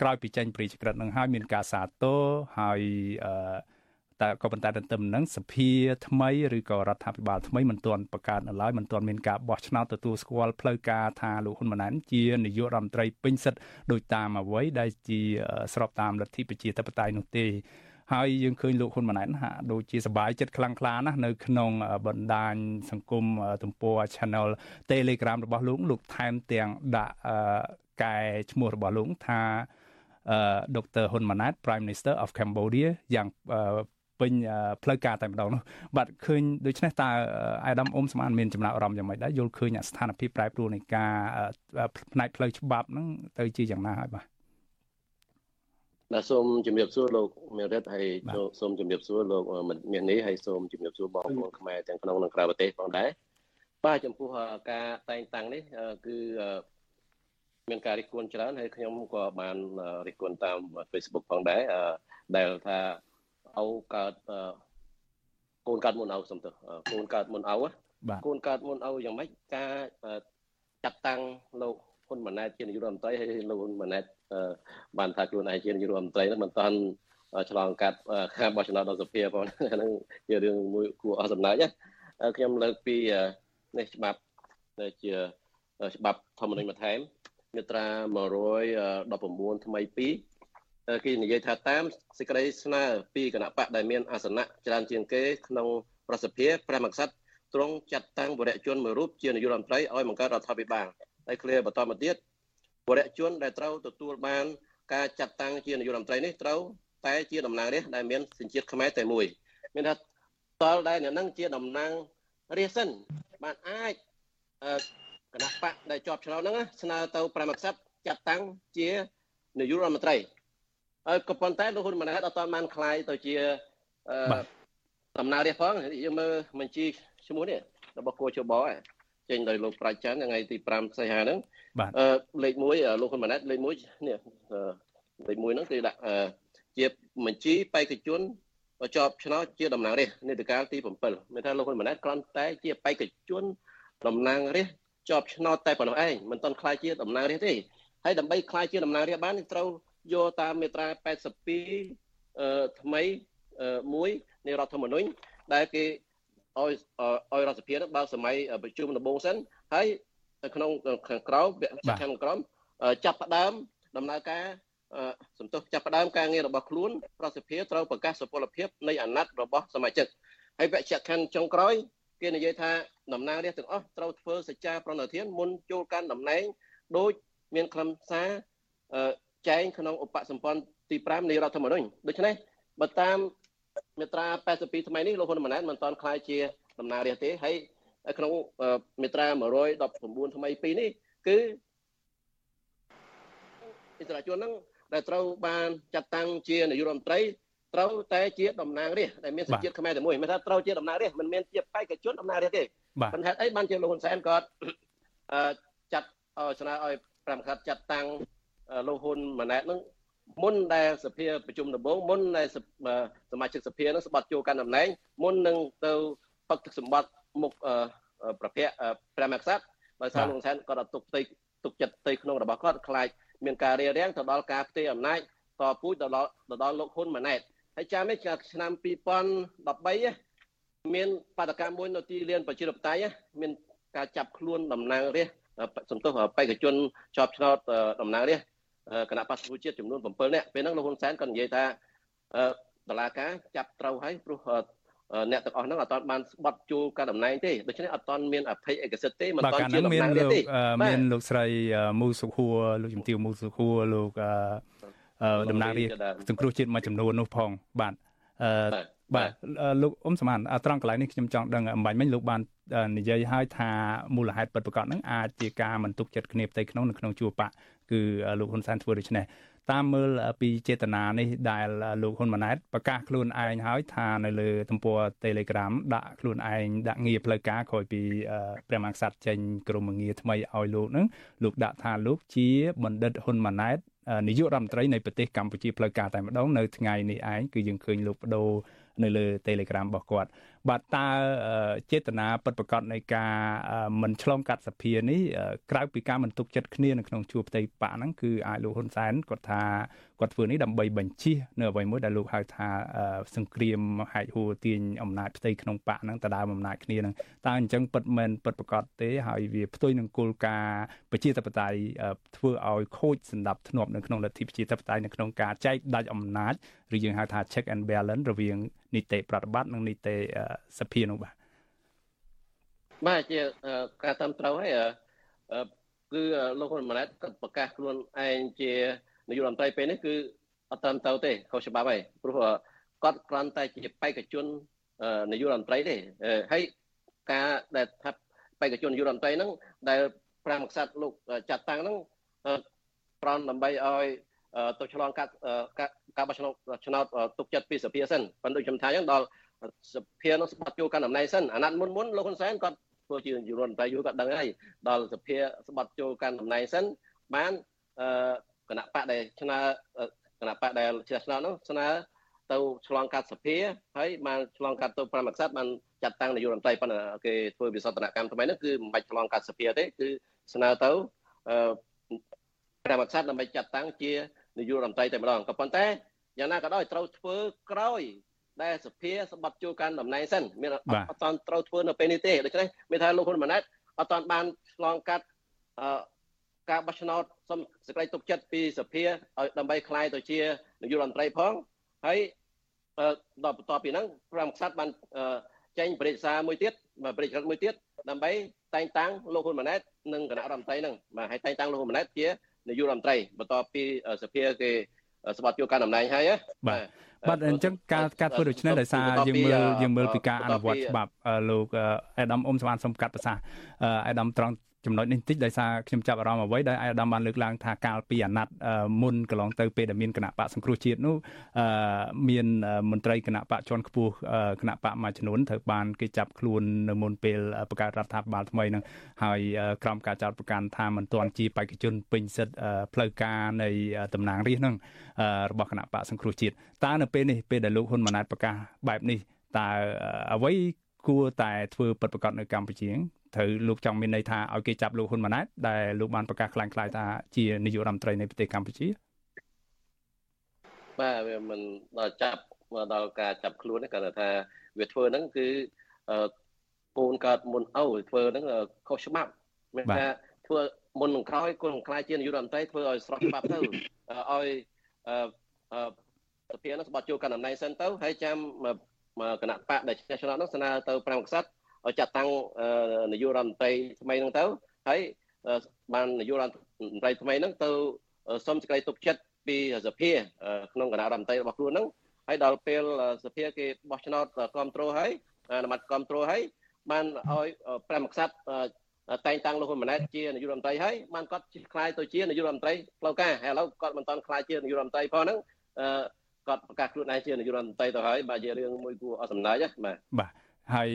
ក្រោយពីចេញព្រីចក្រិតនឹងហើយមានការសាទរហើយអឺតែក៏ប៉ុន្តែទន្ទឹមនឹងសភាថ្មីឬក៏រដ្ឋាភិបាលថ្មីមិនទាន់បង្កើតនៅឡើយមិនទាន់មានការបោះឆ្នោតទទួលស្គាល់ផ្លូវការថាលោកហ៊ុនម៉ាណែតជានាយករដ្ឋមន្ត្រីពេញសិទ្ធិដោយតាមអ្វីដែលជាស្របតាមលទ្ធិប្រជាធិបតេយ្យនោះទេ ហើយយើងឃើញលោកហ៊ុនម៉ាណែតហាក់ដូចជាសប្បាយចិត្តខ្លាំងក្លាណាស់នៅក្នុងបណ្ដាញសង្គមទំព័រ Channel Telegram របស់លោកលោកថែមទាំងដាក់កែឈ្មោះរបស់លោកថាអឺដុកទ័រហ៊ុនម៉ាណែត Prime Minister of Cambodia យ៉ាងពេញផ្លូវការតែម្ដងនោះបាទឃើញដូច្នេះតើអាយដាមអ៊ុំស្មានមានចំណាប់អារម្មណ៍យ៉ាងម៉េចដែរយល់ឃើញស្ថានភាពប្រែប្រួលនៃការផ្នែកផ្លូវច្បាប់ហ្នឹងទៅជាយ៉ាងណាហើយបាទ បាទសូមជំរាបសួរលោកមេរិតហើយសូមជំរាបសួរលោកមាននេះហើយសូមជំរាបសួរបងប្អូនខ្មែរទាំងក្នុងនិងក្រៅប្រទេសផងដែរបាទចំពោះការតែងតាំងនេះគឺមានការរិះគន់ច្រើនហើយខ្ញុំក៏បានរិះគន់តាម Facebook ផងដែរដែលថាអោកើតកូនកើតមុនអោសំទោសកូនកើតមុនអោកូនកើតមុនអោយ៉ាងម៉េចការចាត់តាំងលោកហ៊ុនម៉ាណែតជានាយករដ្ឋមន្ត្រីហើយលោកហ៊ុនម៉ាណែតបានថាខ្លួនឯងជានាយករដ្ឋមន្ត្រីនោះមិនតាន់ឆ្លងកាត់ការបោះឆ្នោតដល់សភាផងហ្នឹងជារឿងមួយគួរអស់សំណើចខ្ញុំលើកពីនេះច្បាប់ដែលជាច្បាប់ធម្មនុញ្ញបន្ថែមមាត្រា119ថ្មី2គេនិយាយថាតាមសេចក្តីស្នើពីគណៈបកដែលមានអាសនៈច្រើនជាងគេក្នុងប្រសិទ្ធភាពព្រះមក្សត្រទ្រង់ចាត់តាំងវរៈជនមួយរូបជានាយករដ្ឋមន្ត្រីឲ្យបង្កើតរដ្ឋាភិបាលហើយឃ្លាបន្តមកទៀត វរៈជនដែលត្រូវទទួលបានការចាត់តាំងជានាយករដ្ឋមន្ត្រីនេះត្រូវតែជាតំណាងរាស្ត្រដែលមានសញ្ជាតិខ្មែរតែមួយមានថាតលដែលអ្នកនឹងជាតំណាងរាស្ត្រសិនបានអាចគណៈបកដែលជាប់ឆ្នោតហ្នឹងស្នើទៅប្រមក្សត្រចាត់តាំងជានាយករដ្ឋមន្ត្រីហើយក៏ប៉ុន្តែលោកហ៊ុនម៉ាណែតអត់ទាន់បានคลายទៅជាដំណើររាជផងយើងមើលបញ្ជីឈ្មោះនេះរបស់គូជប ចេញដោយលោកប្រាជ្ញច័ន្ទថ្ងៃទី5សីហាហ្នឹងអឺលេខ1លោកហ៊ុនម៉ាណែតលេខ1នេះលេខ1ហ្នឹងគឺដាក់ជាបញ្ជីបេក្ខជនជាប់ឆ្នោតជាតំណាងរាស្ត្រនីតិកាលទី7មានថាលោកហ៊ុនម៉ាណែតគ្រាន់តែជាបេក្ខជនតំណាងរាស្ត្រជាប់ឆ្នោតតែប៉ុណ្ណោះឯងមិនទាន់ខ្លាយជាតំណាងរាស្ត្រទេហើយដើម្បីខ្លាយជាតំណាងរាស្ត្របានត្រូវយកតាមមាត្រា82អឺថ្មីមួយនៃរដ្ឋធម្មនុញ្ញដែលគេ ឲ្យឲ្យរដ្ឋសភានឹងបើកសម័យប្រជុំដំបូងសិនហើយក្នុងខាងក្រោមខាងក្រោមចាប់ផ្ដើមដំណើរការសំទុះចាប់ផ្ដើមការងាររបស់ខ្លួនរដ្ឋសភាត្រូវប្រកាសសុពលភាពនៃអាណត្តិរបស់សមាជិកហើយវគ្គខណ្ឌចុងក្រោយគេនិយាយថាតំណាងរាស្ត្រទាំងអស់ត្រូវធ្វើសច្ចាប្រណិធានមុនចូលកាន់តំណែងដោយមានខ្លឹមសារចែងក្នុងឧបសម្ព័ន្ធទី5នៃរដ្ឋធម្មនុញ្ញដូច្នេះបើតាម មាត្រា82ថ្មីនេះលោកហ៊ុនម៉ាណែតមិនទាន់ខ្លាយជាតំណាងរាស្ត្រទេហើយក្នុងមាត្រា119ថ្មី2នេះគឺអិសរាជជនហ្នឹងដែលត្រូវបានចាត់តាំងជានាយករដ្ឋមន្ត្រីត្រូវតែជាតំណាងរាស្ត្រដែលមានសញ្ជាតិខ្មែរតែមួយមិនថាត្រូវជាតំណាងរាស្ត្រមិនមែនជាបេក្ខជនតំណាងរាស្ត្រទេប៉ុន្តែអីបានជាលោកហ៊ុនសែនគាត់ចាត់ស្នើឲ្យប្រមខិតចាត់តាំងលោកហ៊ុនម៉ាណែតនឹង មុនដែលសភាប្រជុំដំបូងមុនដែលសមាជិកសភានឹងស្បត់ចូលកាន់តំណែងមុននឹងទៅផឹកទឹកសម្បត្តិមុខប្រភពព្រះមហាក្សត្រដោយសារលោកហ៊ុនសែនគាត់អត់ទុកផ្ទៃទុកចិត្តផ្ទៃក្នុងរបស់គាត់ខ្លាចមានការរារាំងទៅដល់ការផ្ទេរអំណាចតពូជទៅដល់ទៅដល់លោកហ៊ុនម៉ាណែតហើយចាំនេះឆ្នាំ2013មានបាតកម្មមួយនៅទីលានប្រជាធិបតេយ្យមានការចាប់ខ្លួនតំណាងរាស្ត្រសំទោសបេក្ខជនជាប់ឆ្នោតតំណាងរាស្ត្រ គណៈបក្សប្រជាជាតិចំនួន7នាក់ពេលហ្នឹងលោកហ៊ុនសែនក៏និយាយថាតឡាការចាប់ត្រូវហើយព្រោះអ្នកទាំងអស់ហ្នឹងអត់ទាន់បានស្បត់ជួលការតំណែងទេដូច្នេះអត់ទាន់មានអភ័យឯកសិទ្ធិទេមិនទាន់ជាតំណែងទេមានលោកស្រីមូសុខួរលោកជំទាវមូសុខួរលោកតំណាងរាជសង្គ្រោះជាតិមួយចំនួននោះផងបាទអឺ បាទលោកអ៊ុំសមានត្រង់កន្លែងនេះខ្ញុំចង់ដឹងអំបញ្ញមិញលោកបាននិយាយឲ្យថាមូលហេតុពិតប្រាកដហ្នឹងអាចជាការមិនទុកចិត្តគ្នាផ្ទៃក្នុងនៅក្នុងជួរបកគឺលោកហ៊ុនសែនធ្វើដូច្នេះតាមមើលពីចេតនានេះដែលលោកហ៊ុនម៉ាណែតប្រកាសខ្លួនឯងហើយថានៅលើទំព័រ Telegram ដាក់ខ្លួនឯងដាក់ងារផ្លូវការក្រោយពីព្រះមហាក្សត្រចេញក្រមងារថ្មីឲ្យលោកនឹងលោកដាក់ថាលោកជាបណ្ឌិតហ៊ុនម៉ាណែតនាយករដ្ឋមន្ត្រីនៃប្រទេសកម្ពុជាផ្លូវការតែម្ដងនៅថ្ងៃនេះឯងគឺយើងឃើញលោកបដូរ នៅលើ Telegram របស់គាត់ បាទតើចេតនាពិតប្រាកដនៃការមិនឆ្លងកាត់សភានេះក្រៅពីការមិនទុកចិត្តគ្នានៅក្នុងជួរផ្ទៃបកហ្នឹងគឺអាចលោកហ៊ុនសែនគាត់ថាគាត់ធ្វើនេះដើម្បីបញ្ជិះនៅអ្វីមួយដែលលោកហៅថាសង្គ្រាមហែកហួរទាញអំណាចផ្ទៃក្នុងបកហ្នឹងតើដើមអំណាចគ្នាហ្នឹងតើអញ្ចឹងពិតមែនពិតប្រាកដទេហើយវាផ្ទុយនឹងគោលការណ៍ប្រជាធិបតេយ្យធ្វើឲ្យខូចសន្តិភាពធ្នាប់នៅក្នុងលទ្ធិប្រជាធិបតេយ្យនៅក្នុងការចែកដាច់អំណាចឬយើងហៅថា check and balance រវាងនីតិប្រតិបត្តិនិងនីតិសភានោះបាទបាទជាការតាមត្រូវហើយគឺលោកហ៊ុនម៉ាណែតគាត់ប្រកាសខ្លួនឯងជានាយករដ្ឋមន្ត្រីពេលនេះគឺអត់តាមទៅទេខុសច្បាប់ហើយព្រោះគាត់គ្រាន់តែជាបេក្ខជននាយករដ្ឋមន្ត្រីទេហើយការដែលថាបេក្ខជននាយករដ្ឋមន្ត្រីហ្នឹងដែលប្រាំក្សត្រលោកចាត់តាំងហ្នឹងប្រន់ដើម្បីឲ្យទៅឆ្លងកាត់ការបោះឆ្នោតឆ្នោតទុកចិត្តពីសភាសិនប៉ុន្តែដូចខ្ញុំថាអញ្ចឹងដល់ សភានោះស្បត់ចូលកាន់តំណែងសិនអាណត្តិមុនមុនលោកហ៊ុនសែនគាត់ធ្វើជាយុរដ្ឋមន្ត្រីយូរគាត់ដឹងហើយដល់សភាស្បត់ចូលកាន់តំណែងសិនបានគណៈបកដែលឆ្នើគណៈបកដែលឆ្នើឆ្នោតនោះស្នើទៅឆ្លងកាត់សភាហើយបានឆ្លងកាត់ទៅ5អក្សត្របានចាត់តាំងនាយករដ្ឋមន្ត្រីប៉ុន្តែគេធ្វើវិសោធនកម្មថ្មីនោះគឺមិនបាច់ឆ្លងកាត់សភាទេគឺស្នើទៅ5អក្សត្រដើម្បីចាត់តាំងជានាយករដ្ឋមន្ត្រីតែម្ដងក៏ប៉ុន្តែយ៉ាងណាក៏ដោយត្រូវធ្វើក្រោយ ដែលសភាស្បត់ជួកាន់តំណែងសិនមានអត់តន់ត្រូវធ្វើនៅពេលនេះទេដូច្នេះមានថាលោកហ៊ុនម៉ាណែតអត់តន់បានឆ្លងកាត់អឺការបោះឆ្នោតសុំសេចក្តីទុកចិត្តពីសភាឲ្យដើម្បីคลายទៅជានាយករដ្ឋមន្ត្រីផងហើយដល់បន្ទាប់ពីហ្នឹងព្រះមក្សត្របានចេញបរិយាសាមួយទៀតបរិយាមួយទៀតដើម្បីតែងតាំងលោកហ៊ុនម៉ាណែតនិងគណៈរដ្ឋមន្ត្រីហ្នឹងបាទហើយតែងតាំងលោកហ៊ុនម៉ាណែតជានាយករដ្ឋមន្ត្រីបន្ទាប់ពីសភាគេ ស្បត់យកការតំណែងហើយបាទបាទអញ្ចឹងការការធ្វើដូច្នេះដោយសារយើងមើលយើងមើលពីការអនុវត្តច្បាប់លោកអេដាមអ៊ុំស្មានសំកាត់ប្រសាអេដាមត្រង់ ចំណុចនេះបន្តិចដោយសារខ្ញុំចាប់អារម្មណ៍អ្វីដែលអាដាមបានលើកឡើងថាកាលពីអាណត្តិមុនកន្លងទៅពេលដែលមានគណៈបកសង្គ្រោះជាតិនោះមានមន្ត្រីគណៈបកជាន់ខ្ពស់គណៈបកមួយចំនួនត្រូវបានគេចាប់ខ្លួននៅមុនពេលបង្កើតរដ្ឋាភិបាលថ្មីនឹងហើយក្រោមការចោទប្រកាន់ថាមិនទាន់ជាបេក្ខជនពេញសិទ្ធិផ្លូវការនៃតំណាងរាស្ត្រនឹងរបស់គណៈបកសង្គ្រោះជាតិតើនៅពេលនេះពេលដែលលោកហ៊ុនម៉ាណែតប្រកាសបែបនេះតើអ្វីគួរតែធ្វើពិតប្រាកដនៅកម្ពុជា ត្រូវលោកចង់មានន័យថាឲ្យគេចាប់លោកហ៊ុនម៉ាណែតដែលលោកបានប្រកាសខ្លាំងខ្លាយថាជានាយករដ្ឋមន្ត្រីនៃប្រទេសកម្ពុជាបាទវាមិនដល់ចាប់ដល់ការចាប់ខ្លួនទេគាត់ថាវាធ្វើហ្នឹងគឺកូនកើតមុនអូធ្វើហ្នឹងខុសច្បាប់មានថាធ្វើមុននឹងក្រោយកូនខ្លាយជានាយករដ្ឋមន្ត្រីធ្វើឲ្យស្របច្បាប់ទៅឲ្យអឺសភានឹងស្បត់ចូលកាន់តំណែងសិនទៅហើយចាំគណៈបកដែលឈ្នះឆ្នោតហ្នឹងស្នើទៅព្រះមហាក្សត្រឲ្យ ចាត់តាំងនាយករដ្ឋមន្ត្រីថ្មីហ្នឹងទៅហើយបាននាយករដ្ឋមន្ត្រីថ្មីហ្នឹងទៅសុំសេចក្តីទុកចិត្តពីសភាក្នុងគណៈរដ្ឋមន្ត្រីរបស់ខ្លួនហ្នឹងហើយដល់ពេលសភាគេបោះឆ្នោតគ្រប់គ្រងហើយអនុម័តគ្រប់គ្រងហើយបានឲ្យព្រះមក្សត្រតែងតាំងលោកហ៊ុនម៉ាណែតជានាយករដ្ឋមន្ត្រីហើយបានគាត់ខ្លាយទៅជានាយករដ្ឋមន្ត្រីផ្លូវការហើយឥឡូវគាត់មិនតាន់ខ្លាយជានាយករដ្ឋមន្ត្រីផងហ្នឹងគាត់ប្រកាសខ្លួនឯងជានាយករដ្ឋមន្ត្រីទៅហើយបាទជារឿងមួយគួរអត់សំណើចបាទបាទ ហើយ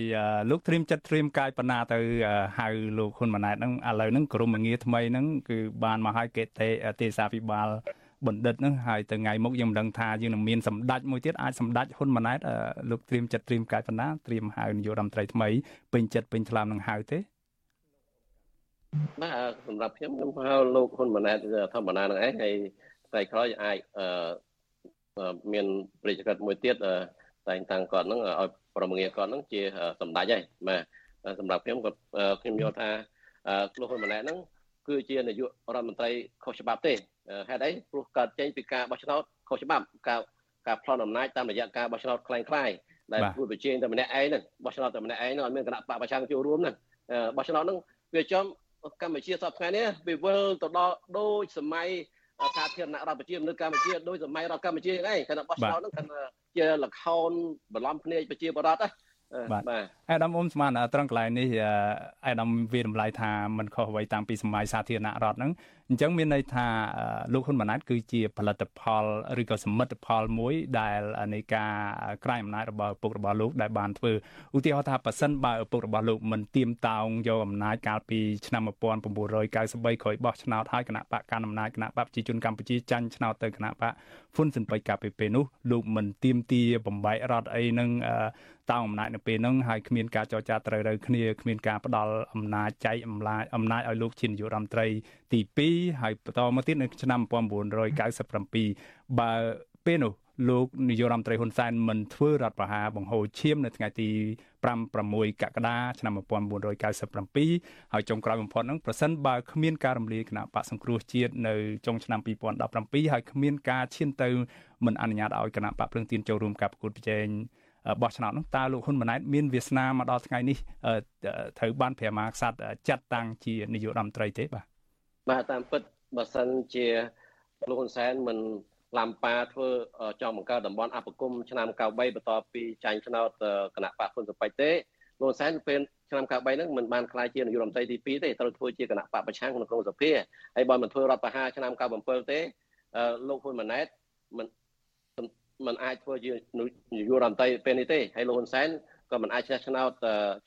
លោកត្រៀមចិត្តត្រៀមកាយបណ្ណាទៅហៅលោកហ៊ុនម៉ាណែតហ្នឹងឥឡូវហ្នឹងក្រុមងារថ្មីហ្នឹងគឺបានមកឲ្យគេទេទេសាភិបាលបណ្ឌិតហ្នឹងហើយទៅថ្ងៃមុខយើងមិនដឹងថាយើងនឹងមានសម្ដេចមួយទៀតអាចសម្ដេចហ៊ុនម៉ាណែតលោកត្រៀមចិត្តត្រៀមកាយបណ្ណាត្រៀមហៅនាយករដ្ឋមន្ត្រីថ្មីពេញចិត្តពេញថ្លើមនឹងហៅទេបាទសម្រាប់ខ្ញុំខ្ញុំហៅលោកហ៊ុនម៉ាណែតធម្មតានឹងឯងហើយថ្ងៃក្រោយអាចអឺមានប្រជាកិច្ចមួយទៀត តែងតាំងគាត់ហ្នឹងឲ្យប្រមងាគាត់ហ្នឹងជាសម្ដេចហើយបាទសម្រាប់ខ្ញុំគាត់ខ្ញុំយល់ថាលោកហ៊ុនម៉ាណែតហ្នឹងគឺជានាយករដ្ឋមន្ត្រីខុសច្បាប់ទេហេតុអីព្រោះកើតចេញពីការបោះឆ្នោតខុសច្បាប់ការការផ្លន់អំណាចតាមរយៈការបោះឆ្នោតคล้ายคล้ายដែលគួរប្រជែងតែម្នាក់ឯងហ្នឹងបោះឆ្នោតតែម្នាក់ឯងហ្នឹងអត់មានគណៈបកប្រឆាំងចូលរួមហ្នឹងបោះឆ្នោតហ្នឹងវាចំកម្ពុជាសពថ្ងៃនេះវាវិលទៅដល់ដូចសម័យសាធារណរដ្ឋប្រជានៅកម្ពុជាដោយសម័យរដ្ឋកម្ពុជាហ្នឹងឯងគណៈបោះឆ្នោតហ្នឹងគឺ ជាលខោនបន្លំភ្នែកប្រជាពលរដ្ឋណាបាទអាដាមអ៊ុំស្មានត្រង់កន្លែងនេះអាដាមវារំលាយថាมันខុសអ្វីតាំងពីសម័យសាធារណរដ្ឋហ្នឹង អញ្ចឹងមានន័យថាលោកហ៊ុនម៉ាណែតគឺជាផលិតផលឬក៏សមិទ្ធផលមួយដែលនៃការក្រាញអំណាចរបស់ឪពុករបស់លោកដែលបានធ្វើឧទាហរណ៍ថាប៉ះសិនបើឪពុករបស់លោកមិនទៀមតោងយកអំណាចកាលពីឆ្នាំ1993ក្រោយបោះឆ្នោតហើយគណៈបកកណ្ដាលអំណាចគណៈបកប្រជាជនកម្ពុជាចាញ់ឆ្នោតទៅគណៈបកហ៊ុនស៊ិនប៉ៃកាលពីពេលនោះលោកមិនទៀមទាបំបែករដ្ឋអីនឹងតោងអំណាចនៅពេលហ្នឹងហើយគ្មានការចរចាត្រូវរើគ្នាគ្មានការផ្ដាល់អំណាចចែកអំណាចអំណាចឲ្យលោកជានាយករដ្ឋមន្ត្រី ទី2ហើយបន្តមកទៀតនៅឆ្នាំ1997បើពេលនោះលោកនាយករដ្ឋមន្ត្រីហ៊ុនសែនមិនធ្វើរដ្ឋប្រហារបង្ហូរឈាមនៅថ្ងៃទី5 6កក្កដាឆ្នាំ1997ហើយចុងក្រោយបំផុតហ្នឹងប្រសិនបើគ្មានការរំលាយគណៈបកសង្គ្រោះជាតិនៅចុងឆ្នាំ2017ហើយគ្មានការឈានទៅមិនអនុញ្ញាតឲ្យគណៈបកភ្លើងទៀនចូលរួមការប្រកួតប្រជែងបោះឆ្នោតនោះតើលោកហ៊ុនម៉ាណែតមានវាសនាមកដល់ថ្ងៃនេះត្រូវបានព្រះមហាក្សត្រចាត់តាំងជានាយករដ្ឋមន្ត្រីទេបាទ បាទតាមពិតបើសិនជាលោកហ៊ុនសែនមិនឡាំប៉ាធ្វើចង់បង្កើតតំបន់អភិគមឆ្នាំ93បន្ទាប់ពីចាញ់ឆ្នោតគណៈបកហ៊ុនសុបិចទេលោកហ៊ុនសែនពេលឆ្នាំ93ហ្នឹងមិនបានខ្លាយជានាយករដ្ឋមន្ត្រីទី2ទេត្រូវធ្វើជាគណៈបកប្រឆាំងក្នុងក្រមសភាហើយបើមិនធ្វើរដ្ឋប្រហារឆ្នាំ97ទេលោកហ៊ុនម៉ាណែតមិនមិនអាចធ្វើជានាយករដ្ឋមន្ត្រីពេលនេះទេហើយលោកហ៊ុនសែនក៏មិនអាចឈ្នះឆ្នោត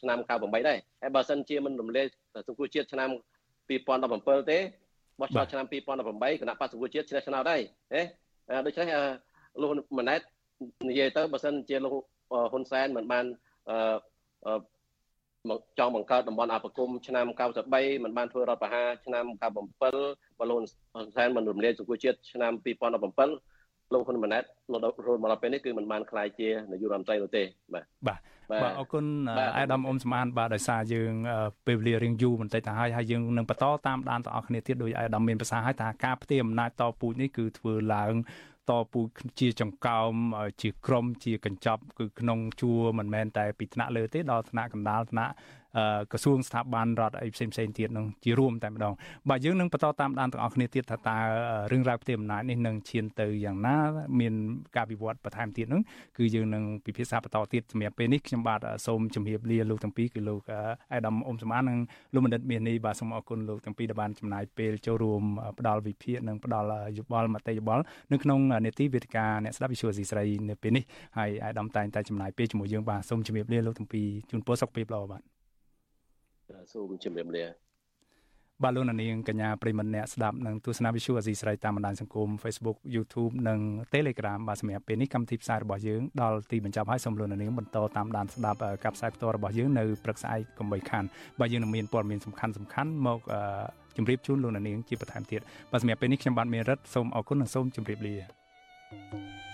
ឆ្នាំ98ដែរហើយបើសិនជាមិនរំលាយសង្គមជាតិឆ្នាំ 2017ទេបោះឆ្នោតឆ្នាំ2018គណៈបក្សសង្គមជាតិឈ្នះឆ្នោតហើយហេដូច្នេះលោកម៉ាណែតនិយាយទៅបើសិនជាលោកហ៊ុនសែនមិនបានអឺចង់បង្កើតតំបន់អភិគមឆ្នាំ93មិនបានធ្វើរដ្ឋប្រហារឆ្នាំ97បើលោកហ៊ុនសែនមិនរំលាយសង្គមជាតិឆ្នាំ2017 លោកហ៊ុនម៉ាណែតរហូតមកដល់ពេលនេះគឺមិនបានខ្លាយជានាយករដ្ឋមន្ត្រីនោះទេបាទបាទបាទអរគុណអាដាមអ៊ុំស្មានបាទដោយសារយើងពេលវេលារៀងយូរបន្តិចទៅហើយហើយយើងនឹងបន្តតាមដានទាំងអស់គ្នាទៀតដោយអាដាមមានប្រសាសន៍ឲ្យថាការផ្ទេរអំណាចតពូជនេះគឺធ្វើឡើងតពូជាចង្កោមជាក្រមជាកញ្ចប់គឺក្នុងជួរមិនមែនតែពីថ្នាក់លើទេដល់ថ្នាក់កណ្ដាលថ្នាក់ ក្រសួងស្ថាប័នរដ្ឋអីផ្សេងផ្សេងទៀតនឹងជារួមតែម្ដងបាទយើងនឹងបន្តតាមដានទាំងអស់គ្នាទៀតថាតើរឿងរ៉ាវផ្ទៃអំណាចនេះនឹងឈានទៅយ៉ាងណា មានការវិវត្តបន្ថែមទៀតនឹងគឺយើងនឹងពិភាក្សាបន្តទៀតសម្រាប់ពេលនេះខ្ញុំបាទសូមជម្រាបលាលោកទាំងពីរគឺលោកអេដាមអ៊ុំសមាននិងលោកបណ្ឌិតមាសនេះបាទសូមអរគុណលោកទាំងពីរដែលបានចំណាយពេលចូលរួមផ្ដល់វិភាគនិងផ្ដល់យោបល់មតិយោបល់នៅក្នុងនេតិវេទិកាអ្នកស្ដាប់វិទ្យុអស៊ីស្រីនៅពេលនេះហើយអេដាមតែងតែចំណាយពេលជាមួយយើងបាទសូមជម្រាបលាលោកទាំងពីរជូនពរសុខភាពល្អបាទ សូមជម្រាបលាបាទលោកនាងកញ្ញាប្រិមត្តអ្នកស្ដាប់នឹងទស្សនាវិទ្យុអាស៊ីស្រីតាមបណ្ដាញសង្គម Facebook YouTube និង Telegram បាទសម្រាប់ពេលនេះកម្មវិធីផ្សាយរបស់យើងដល់ទីបញ្ចប់ហើយសូមលោកនាងបន្តតាមដានស្ដាប់ការផ្សាយផ្ទាល់របស់យើងនៅព្រឹកស្អែកកុំបីខានបាទយើងនឹងមានព័ត៌មានសំខាន់សំខាន់មកជម្រាបជូនលោកនាងជាបន្ថែមទៀតបាទសម្រាប់ពេលនេះខ្ញុំបាទមេរិតសូមអរគុណនិងសូមជម្រាបលា thank you